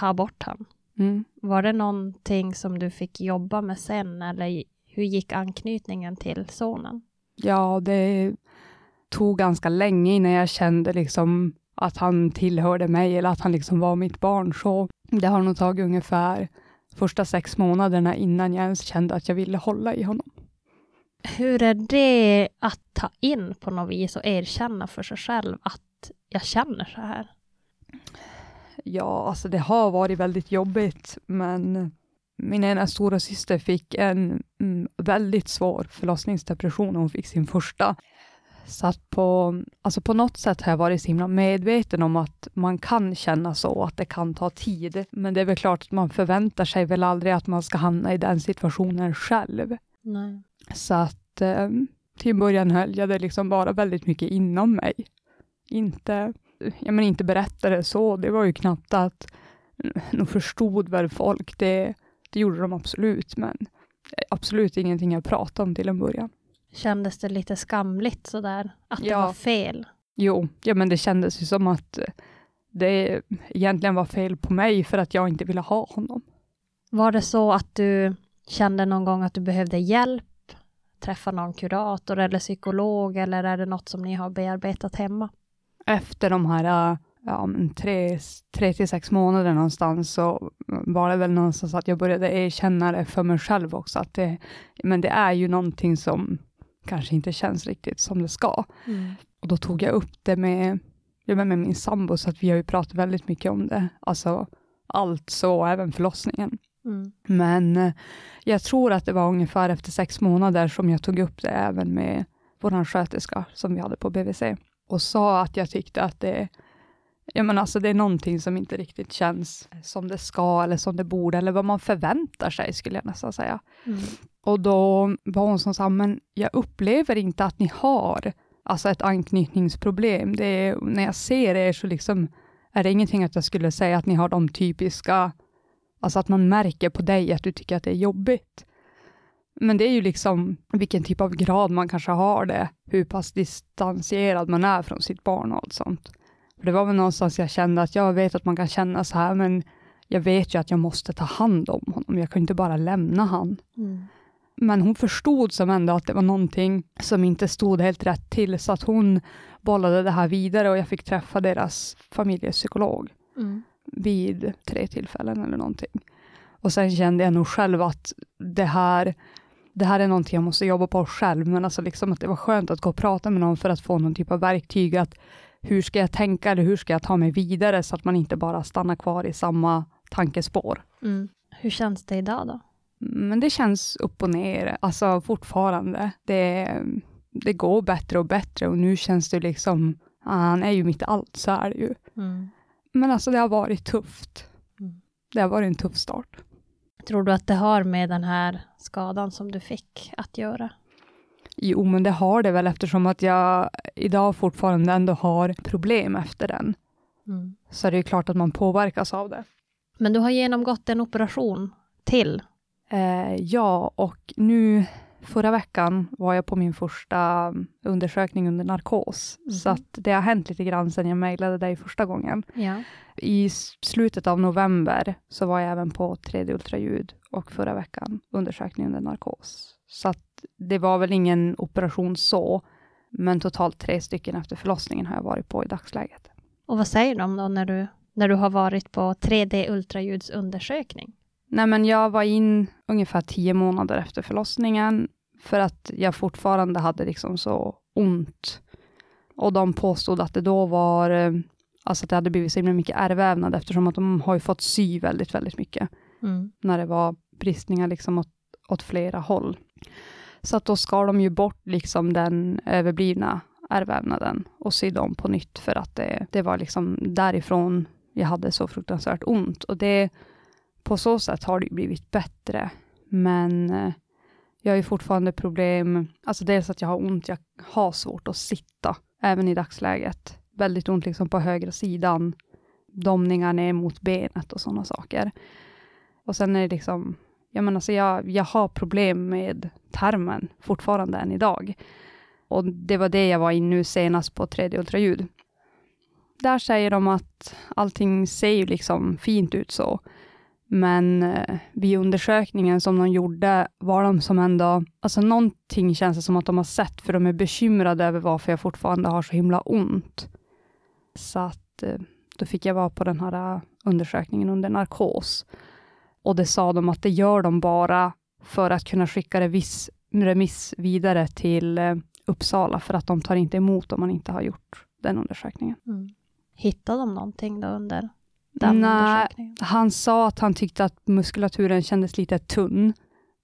ha bort han. Mm. Var det någonting som du fick jobba med sen eller hur gick anknytningen till sonen? Ja, det tog ganska länge innan jag kände liksom att han tillhörde mig eller att han liksom var mitt barn. Så det har nog tagit ungefär första sex månaderna innan jag ens kände att jag ville hålla i honom. Hur är det att ta in på något vis och erkänna för sig själv att jag känner så här? Ja, alltså det har varit väldigt jobbigt, men min ena stora syster fick en mm, väldigt svår förlossningsdepression. Hon fick sin första. Så att på, alltså på något sätt har jag varit så himla medveten om att man kan känna så, att det kan ta tid. Men det är väl klart att man förväntar sig väl aldrig att man ska hamna i den situationen själv. Nej. Så att eh, till början höll jag det liksom bara väldigt mycket inom mig. Inte, ja men inte berättade så, det var ju knappt att de förstod väl folk, det, det gjorde de absolut, men absolut ingenting jag pratade om till en början. Kändes det lite skamligt sådär, att det Ja. var fel? Jo, ja men det kändes ju som att det egentligen var fel på mig för att jag inte ville ha honom. Var det så att du kände någon gång att du behövde hjälp? Träffa någon kurator eller psykolog eller är det något som ni har bearbetat hemma? Efter de här ja, men tre, tre till sex månader någonstans så var det väl någonstans att jag började erkänna det för mig själv också. Att det, men det är ju någonting som kanske inte känns riktigt som det ska. Och då tog jag upp det med, med min sambo, så att vi har ju pratat väldigt mycket om det. Alltså allt så, även förlossningen. Mm. Men eh, jag tror att det var ungefär efter sex månader som jag tog upp det även med vår sköterska som vi hade på BVC och sa att jag tyckte att det, ja men alltså det är någonting som inte riktigt känns som det ska eller som det borde eller vad man förväntar sig skulle jag nästan säga. Mm. Och då var hon som sa, men jag upplever inte att ni har alltså ett anknytningsproblem. Det är, när jag ser er så liksom är det ingenting att jag skulle säga att ni har de typiska, alltså att man märker på dig att du tycker att det är jobbigt. Men det är ju liksom vilken typ av grad man kanske har det, hur pass distanserad man är från sitt barn och allt sånt. För det var väl någonstans jag kände att jag vet att man kan känna så här, men jag vet ju att jag måste ta hand om honom. Jag kan inte bara lämna han. Mm. Men hon förstod som ändå att det var någonting som inte stod helt rätt till, så att hon bollade det här vidare och jag fick träffa deras familjepsykolog Mm. vid tre tillfällen eller någonting. Och sen kände jag nog själv att det här, det här är någonting jag måste jobba på själv, men alltså liksom att det var skönt att gå och prata med någon för att få någon typ av verktyg, att hur ska jag tänka eller hur ska jag ta mig vidare så att man inte bara stannar kvar i samma tankespår. Mm. Hur känns det idag då? Men det känns upp och ner, alltså fortfarande. Det, det går bättre och bättre och nu känns det liksom, ah, han är ju mitt allt, så är det ju. Mm. Men alltså det har varit tufft. Mm. Det har varit en tuff start. Tror du att det har med den här skadan som du fick att göra? Jo, men det har det väl eftersom att jag idag fortfarande ändå har problem efter den. Mm. Så det är klart att man påverkas av det. Men du har genomgått en operation till. Eh, ja, och nu förra veckan var jag på min första undersökning under narkos. Mhm. Så att det har hänt lite grann sedan jag mejlade dig första gången. Ja. I slutet av november så var jag även på 3D-ultraljud och förra veckan undersökning under narkos. Så att det var väl ingen operation så, men totalt tre stycken efter förlossningen har jag varit på i dagsläget. Och vad säger de då när du, när du har varit på 3D ultraljudsundersökning? Nej, men jag var in ungefär tio månader efter förlossningen för att jag fortfarande hade liksom så ont. Och de påstod att det då var, eh, alltså att det hade blivit så himla mycket ärrvävnad eftersom att de har ju fått sy väldigt, väldigt mycket. Mm. när det var bristningar liksom åt, åt flera håll. Så att då skar de ju bort liksom den överblivna ärrvävnaden och sydde om på nytt för att det, det var liksom därifrån jag hade så fruktansvärt ont. Och det, på så sätt har det ju blivit bättre. Men eh, jag har ju fortfarande problem, alltså dels att jag har ont, jag har svårt att sitta, även i dagsläget. Väldigt ont liksom på högra sidan, domningar ner mot benet och sådana saker. Och sen är det liksom, jag menar, alltså jag, jag har problem med tarmen fortfarande än idag. Och det var det jag var in nu senast på 3D ultraljud. där säger de att allting ser ju liksom fint ut så. Men eh, vid undersökningen som de gjorde var de som ändå, alltså någonting känns det som att de har sett, för de är bekymrade över varför jag fortfarande har så himla ont. Så att eh, då fick jag vara på den här eh, undersökningen under narkos. Och det sa de att det gör de bara för att kunna skicka remiss, remiss vidare till eh, Uppsala, för att de tar inte emot om man inte har gjort den undersökningen. Mm. Hittade de någonting då under den Nej, undersökningen? Han sa att han tyckte att muskulaturen kändes lite tunn,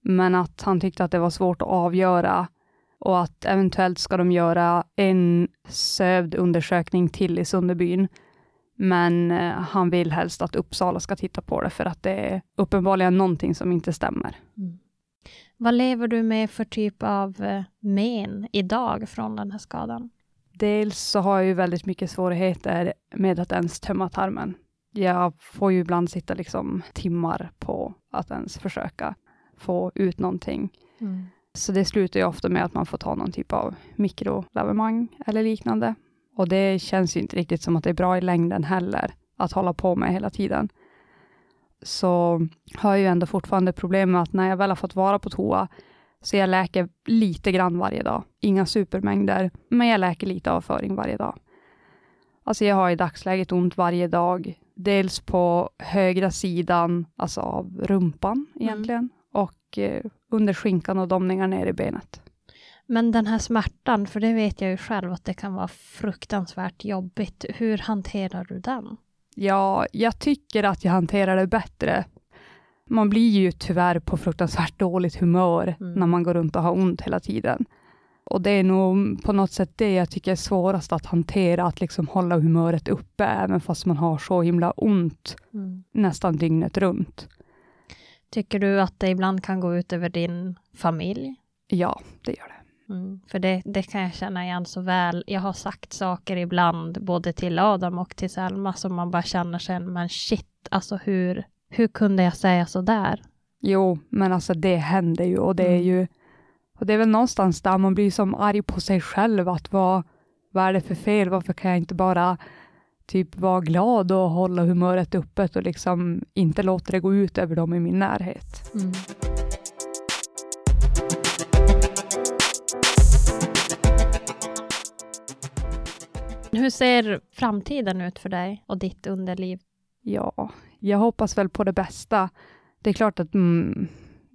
men att han tyckte att det var svårt att avgöra och att eventuellt ska de göra en sövd undersökning till i Sunderbyn. Men eh, han vill helst att Uppsala ska titta på det, för att det är uppenbarligen någonting som inte stämmer. Mm. Vad lever du med för typ av eh, men idag från den här skadan? Dels så har jag ju väldigt mycket svårigheter med att ens tömma tarmen. Jag får ju ibland sitta liksom timmar på att ens försöka få ut någonting. Mm. Så det slutar ju ofta med att man får ta någon typ av mikrolavemang eller liknande. Och det känns ju inte riktigt som att det är bra i längden heller, att hålla på med hela tiden. Så har jag ju ändå fortfarande problem med att när jag väl har fått vara på toa, så jag läker lite grann varje dag. Inga supermängder, men jag läker lite avföring varje dag. Alltså jag har i dagsläget ont varje dag. Dels på högra sidan, alltså av rumpan egentligen, och eh, under skinkan och domningar ner i benet. Men den här smärtan, för det vet jag ju själv att det kan vara fruktansvärt jobbigt. Hur hanterar du den? Ja, jag tycker att jag hanterar det bättre. Man blir ju tyvärr på fruktansvärt dåligt humör Mm. när man går runt och har ont hela tiden. Och det är nog på något sätt det jag tycker är svårast att hantera, att liksom hålla humöret uppe, även fast man har så himla ont nästan dygnet runt. Tycker du att det ibland kan gå ut över din familj? Ja, det gör det. Mm, för det, det kan jag känna igen så väl. Jag har sagt saker ibland, både till Adam och till Selma, som man bara känner sen, men shit, alltså hur, hur kunde jag säga så där? Jo, men alltså det händer ju och det är Mm. ju och det är väl någonstans där man blir som arg på sig själv, att vad, vad är det för fel? Varför kan jag inte bara typ vara glad och hålla humöret öppet och liksom inte låta det gå ut över dem i min närhet? Mm. Hur ser framtiden ut för dig och ditt underliv? Ja, jag hoppas väl på det bästa. Det är klart att mm,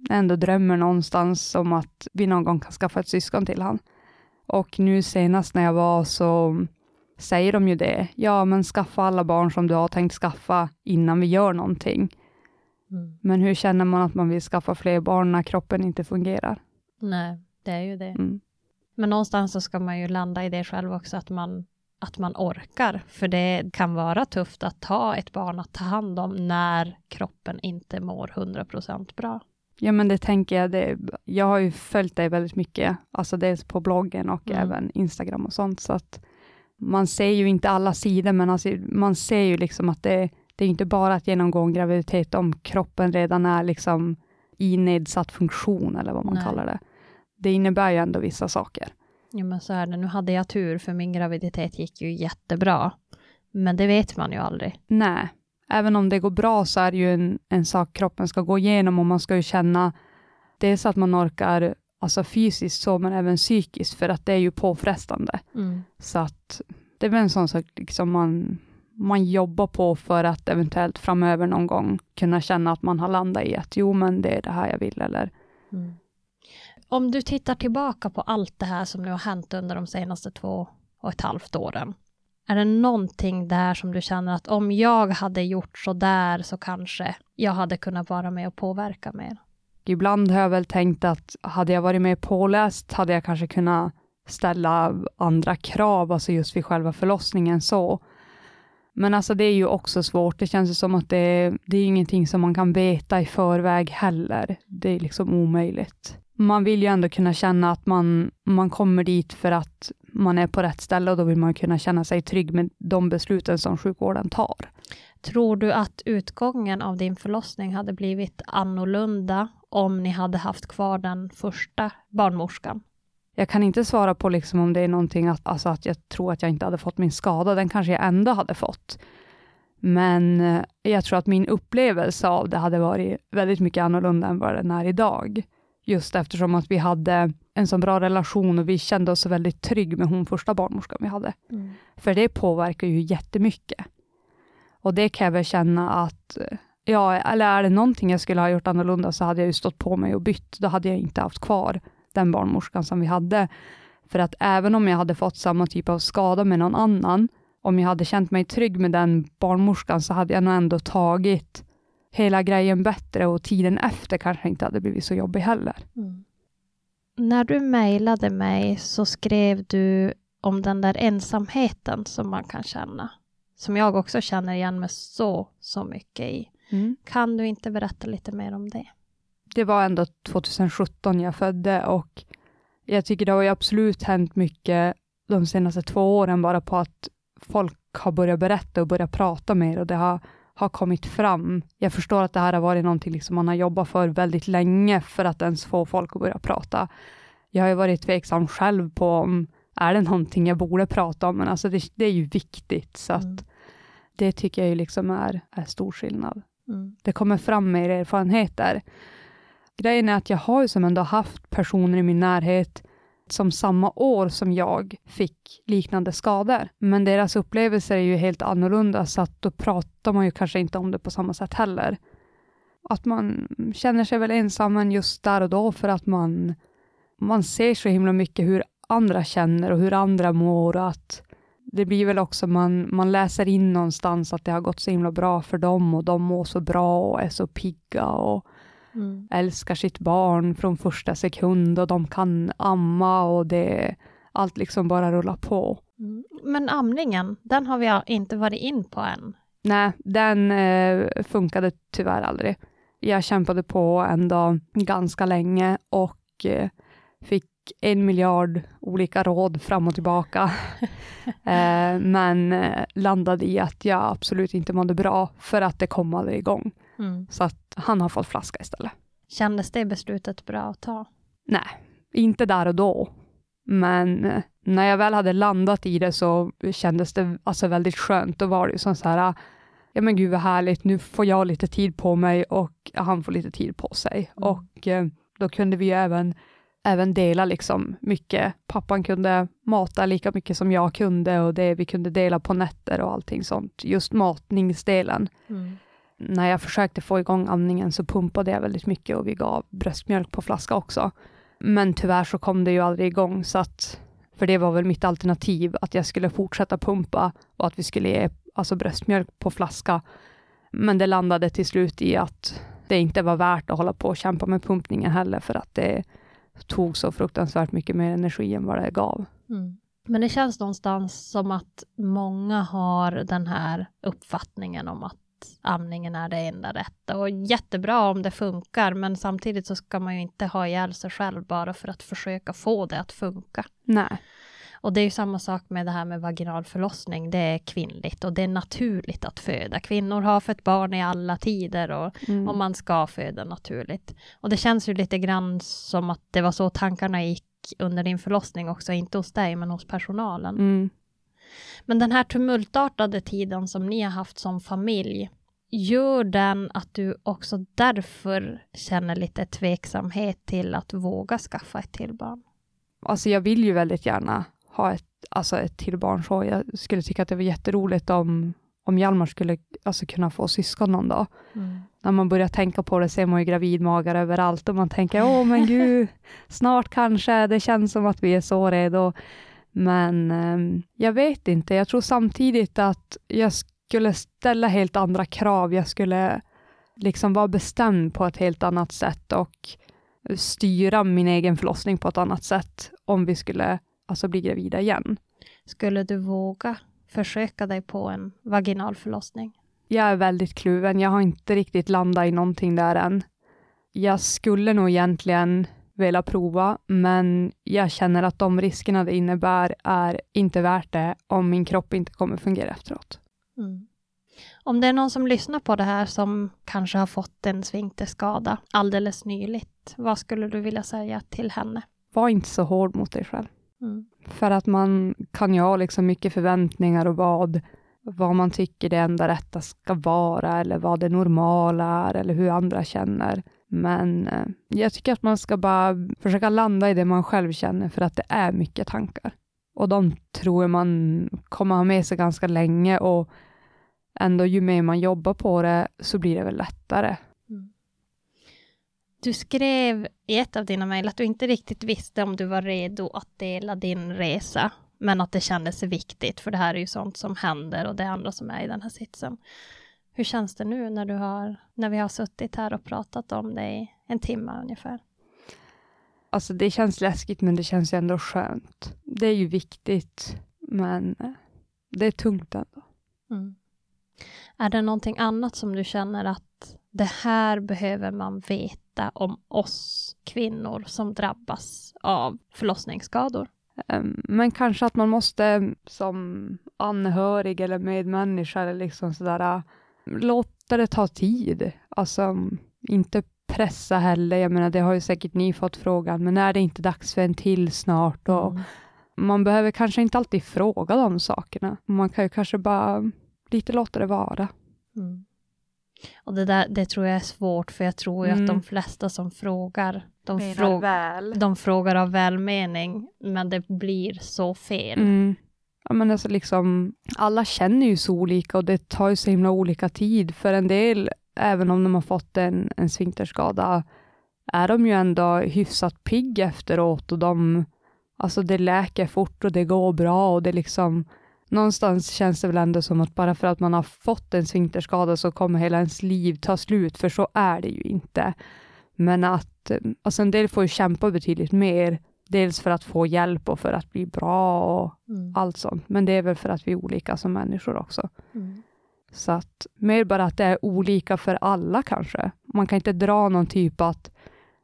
jag ändå drömmer någonstans om att vi någon gång kan skaffa ett syskon till han. Och nu senast när jag var så säger de ju det. Ja, men skaffa alla barn som du har tänkt skaffa innan vi gör någonting. Men hur känner man att man vill skaffa fler barn när kroppen inte fungerar? Nej, det är ju det. Mm. Men någonstans så ska man ju landa i det själv också, att man, att man orkar. För det kan vara tufft att ha ett barn att ta hand om när kroppen inte mår 100% bra. Ja, men det tänker jag. Det, jag har ju följt dig väldigt mycket, alltså dels på bloggen och Mm. även Instagram och sånt, så att man ser ju inte alla sidor, men alltså, man ser ju liksom att det, det är inte bara att genomgå en graviditet om kroppen redan är liksom i nedsatt funktion, eller vad man Nej. kallar det. Det innebär ju ändå vissa saker. Jo, men så är det. Nu hade jag tur, för min graviditet gick ju jättebra. Men det vet man ju aldrig. Nej, även om det går bra så är det ju en, en sak kroppen ska gå igenom och man ska ju känna dels att man orkar alltså fysiskt så, men även psykiskt, för att det är ju påfrestande. Så att det är väl en sån sak liksom man, man jobbar på för att eventuellt framöver någon gång kunna känna att man har landat i att jo, men det är det här jag vill, eller om du tittar tillbaka på allt det här som nu har hänt under de senaste två och ett halvt åren. Är det någonting där som du känner att om jag hade gjort så där så kanske jag hade kunnat vara med och påverka mer? ibland har jag väl tänkt att hade jag varit mer påläst hade jag kanske kunnat ställa andra krav, alltså just vid själva förlossningen så. Men alltså det är ju också svårt. Det känns ju som att det, det är ingenting som man kan veta i förväg heller. Det är liksom omöjligt. Man vill ju ändå kunna känna att man, man kommer dit för att man är på rätt ställe och då vill man kunna känna sig trygg med de besluten som sjukvården tar. Tror du att utgången av din förlossning hade blivit annorlunda om ni hade haft kvar den första barnmorskan? Jag kan inte svara på liksom om det är någonting att, alltså att jag tror att jag inte hade fått min skada. Den kanske jag ändå hade fått. Men eh, jag tror att min upplevelse av det hade varit väldigt mycket annorlunda än vad den är idag. Just eftersom att vi hade en så bra relation och vi kände oss väldigt trygg med hon första barnmorskan vi hade. Mm. För det påverkar ju jättemycket. Och det kan jag väl känna att, ja, eller är det någonting jag skulle ha gjort annorlunda så hade jag ju stått på mig och bytt. Då hade jag inte haft kvar den barnmorskan som vi hade. För att även om jag hade fått samma typ av skada med någon annan, om jag hade känt mig trygg med den barnmorskan så hade jag nog ändå tagit hela grejen bättre och tiden efter kanske inte hade blivit så jobbig heller. Mm. När du mejlade mig så skrev du om den där ensamheten som man kan känna. Som jag också känner igen mig så, så mycket i. Mm. Kan du inte berätta lite mer om det? Det var ändå 2017 jag födde och jag tycker det har ju absolut hänt mycket de senaste två åren bara på att folk har börjat berätta och börjat prata mer och det har, har kommit fram. Jag förstår att det här har varit någonting liksom man har jobbat för väldigt länge för att ens få folk att börja prata. Jag har ju varit tveksam själv på om är det någonting jag borde prata om, men alltså det, det är ju viktigt, så mm. att det tycker jag ju liksom är, är stor skillnad. Mm. Det kommer fram mer erfarenheter. Grejen är att jag har ju som ändå haft personer i min närhet som samma år som jag fick liknande skador. Men deras upplevelser är ju helt annorlunda, så att då pratar man ju kanske inte om det på samma sätt heller. Att man känner sig väl ensam just där och då för att man, man ser så himla mycket hur andra känner och hur andra mår och att det blir väl också man, man läser in någonstans att det har gått så himla bra för dem och de mår så bra och är så pigga och mm. älskar sitt barn från första sekund och de kan amma och det allt liksom bara rullar på. Mm. Men amningen, den har vi inte varit in på än. Nej, den eh, funkade tyvärr aldrig. Jag kämpade på ändå ganska länge och eh, fick en miljard olika råd fram och tillbaka. eh, men eh, landade i att jag absolut inte mådde bra för att det kom aldrig igång. Mm. Så att han har fått flaska istället. Kändes det beslutet bra att ta? Nej, inte där och då. Men eh, när jag väl hade landat i det så kändes det alltså väldigt skönt. Då var det som så här, ja men gud vad härligt, nu får jag lite tid på mig och han får lite tid på sig. Mm. Och eh, då kunde vi även även dela liksom mycket. Pappan kunde mata lika mycket som jag kunde och det vi kunde dela på nätter och allting sånt. Just matningsdelen. Mm. När jag försökte få igång amningen så pumpade jag väldigt mycket och vi gav bröstmjölk på flaska också. Men tyvärr så kom det ju aldrig igång så att, för det var väl mitt alternativ, att jag skulle fortsätta pumpa och att vi skulle ge alltså bröstmjölk på flaska. Men det landade till slut i att det inte var värt att hålla på och kämpa med pumpningen heller, för att det, tog så fruktansvärt mycket mer energi än vad det gav. Mm. Men det känns någonstans som att många har den här uppfattningen om att amningen är det enda rätta och jättebra om det funkar, men samtidigt så ska man ju inte ha ihjäl sig själv bara för att försöka få det att funka. Nej. Och det är ju samma sak med det här med vaginal förlossning. Det är kvinnligt och det är naturligt att föda. Kvinnor har fött barn i alla tider och, mm. och man ska föda naturligt. Och det känns ju lite grann som att det var så tankarna gick under din förlossning också, inte hos dig men hos personalen. Mm. Men den här tumultartade tiden som ni har haft som familj, gör den att du också därför känner lite tveksamhet till att våga skaffa ett till barn? Alltså jag vill ju väldigt gärna ha ett, alltså ett till barn så. Jag skulle tycka att det var jätteroligt om, om Hjalmar skulle alltså, kunna få syskon någon dag. Mm. När man börjar tänka på det ser man ju gravidmagar överallt och man tänker, åh men gud, snart kanske, det känns som att vi är så redo. Men eh, jag vet inte, jag tror samtidigt att jag skulle ställa helt andra krav. Jag skulle liksom vara bestämd på ett helt annat sätt och styra min egen förlossning på ett annat sätt om vi skulle alltså bli gravida igen. Skulle du våga försöka dig på en vaginal förlossning? Jag är väldigt kluven. Jag har inte riktigt landat i någonting där än. Jag skulle nog egentligen vilja prova, men jag känner att de riskerna det innebär är inte värt det om min kropp inte kommer fungera efteråt. Mm. Om det är någon som lyssnar på det här som kanske har fått en svinterskada alldeles nyligt, vad skulle du vilja säga till henne? var inte så hård mot dig själv. Mm. För att man kan ju ha liksom mycket förväntningar och vad, vad man tycker det enda rätta ska vara eller vad det normala är eller hur andra känner. Men eh, jag tycker att man ska bara försöka landa i det man själv känner för att det är mycket tankar. Och de tror jag man kommer ha med sig ganska länge och ändå ju mer man jobbar på det så blir det väl lättare. Mm. Du skrev i ett av dina mejl att du inte riktigt visste om du var redo att dela din resa, men att det kändes viktigt, för det här är ju sånt som händer och det är andra som är i den här sitsen. Hur känns det nu när, du har, när vi har suttit här och pratat om det i en timme ungefär? Alltså det känns läskigt men det känns ju ändå skönt. Det är ju viktigt men det är tungt ändå. Mm. Är det någonting annat som du känner att det här behöver man veta om oss kvinnor som drabbas av förlossningsskador? Ehm, Men kanske att man måste som anhörig eller medmänniska eller liksom sådär låta det ta tid. Alltså inte pressa heller. Jag menar det har ju säkert ni fått frågan, men är det inte dags för en till snart? Och Mm. Man behöver kanske inte alltid fråga de sakerna. Man kan ju kanske bara lite låta det vara. Mm. Och det, där, det tror jag är svårt, för jag tror ju Mm. att de flesta som frågar, de, frå- väl. de frågar av välmening, men det blir så fel. Mm. Ja, men alltså liksom, alla känner ju så olika och det tar ju så himla olika tid. För en del, även om de har fått en, en sfinkterskada, är de ju ändå hyfsat pigg efteråt och de, alltså det läker fort och det går bra och det liksom, någonstans känns det väl ändå som att bara för att man har fått en sfinkterskada så kommer hela ens liv ta slut, för så är det ju inte. Men att, alltså en del får ju kämpa betydligt mer, dels för att få hjälp och för att bli bra och Mm. allt sånt. Men det är väl för att vi är olika som människor också. Mm. Så att mer bara att det är olika för alla kanske. Man kan inte dra någon typ att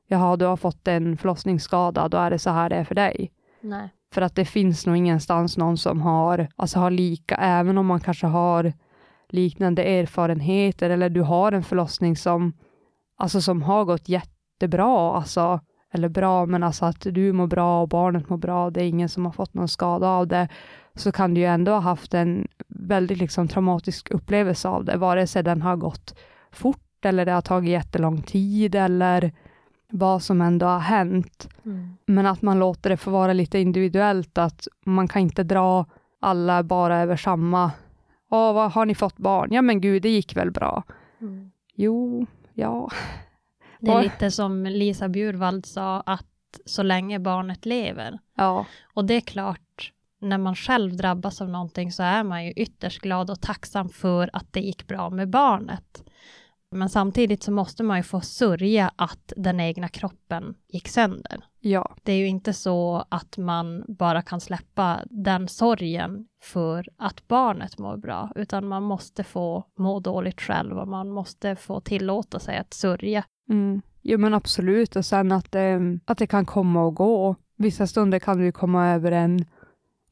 jaha, du har fått en förlossningsskada, då är det så här det är för dig. Nej. För att det finns nog ingenstans någon som har, alltså har lika, även om man kanske har liknande erfarenheter eller du har en förlossning som, alltså som har gått jättebra, alltså, eller bra, men alltså att du mår bra och barnet mår bra, det är ingen som har fått någon skada av det, så kan du ju ändå ha haft en väldigt liksom traumatisk upplevelse av det, vare sig den har gått fort eller det har tagit jättelång tid eller vad som ändå har hänt. Mm. Men att man låter det få vara lite individuellt, att man kan inte dra alla bara över samma. Åh, vad har ni fått barn? Ja, men gud, det gick väl bra. Mm. Jo, ja. Det är lite som Lisa Bjurvald sa, att så länge barnet lever. Ja, Och det är klart, när man själv drabbas av någonting så är man ju ytterst glad och tacksam för att det gick bra med barnet. Men samtidigt så måste man ju få sörja att den egna kroppen gick sönder. ja, Det är ju inte så att man bara kan släppa den sorgen för att barnet mår bra, utan man måste få må dåligt själv och man måste få tillåta sig att sörja mm. jo men absolut. Och sen att, det- att det kan komma och gå. Vissa stunder kan du komma över en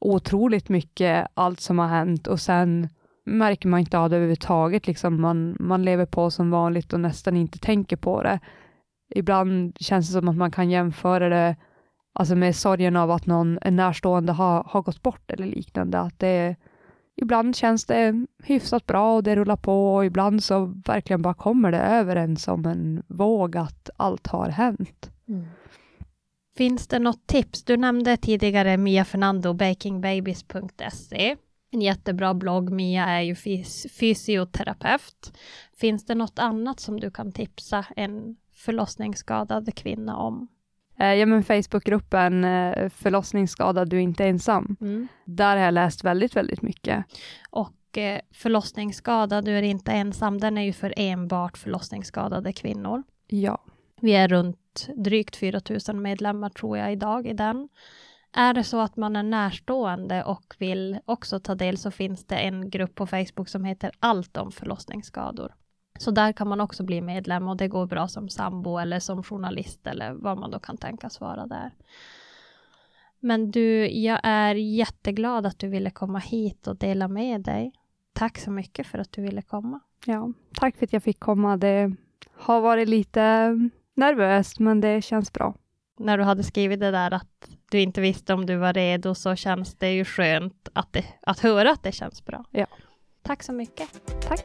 otroligt mycket, allt som har hänt och sen märker man inte av det överhuvudtaget. Liksom man, man lever på som vanligt och nästan inte tänker på det. Ibland känns det som att man kan jämföra det alltså med sorgen av att någon en närstående har, har gått bort eller liknande. Att det, ibland känns det hyfsat bra och det rullar på och ibland så verkligen bara kommer det över en som en våg att allt har hänt. Mm. Finns det något tips? Du nämnde tidigare Mia Fernando, bakingbabies.se. En jättebra blogg. Mia är ju fys- fysioterapeut. Finns det något annat som du kan tipsa en förlossningsskadad kvinna om? Eh, ja men Facebookgruppen eh, förlossningsskadad, du är inte ensam. Där har jag läst väldigt, väldigt mycket. Och eh, förlossningsskadad, du är inte ensam, den är ju för enbart förlossningsskadade kvinnor. Ja. Vi är runt drygt 4 000 medlemmar tror jag idag i den. Är det så att man är närstående och vill också ta del så finns det en grupp på Facebook som heter Allt om förlossningsskador. Så där kan man också bli medlem och det går bra som sambo eller som journalist eller vad man då kan tänkas vara där. Men du, jag är jätteglad att du ville komma hit och dela med dig. Tack så mycket för att du ville komma. ja. Tack för att jag fick komma. Det har varit lite nervöst, men det känns bra. när du hade skrivit det där att du inte visste om du var redo så känns det ju skönt att, det, att höra att det känns bra. Ja. Tack så mycket. Tack.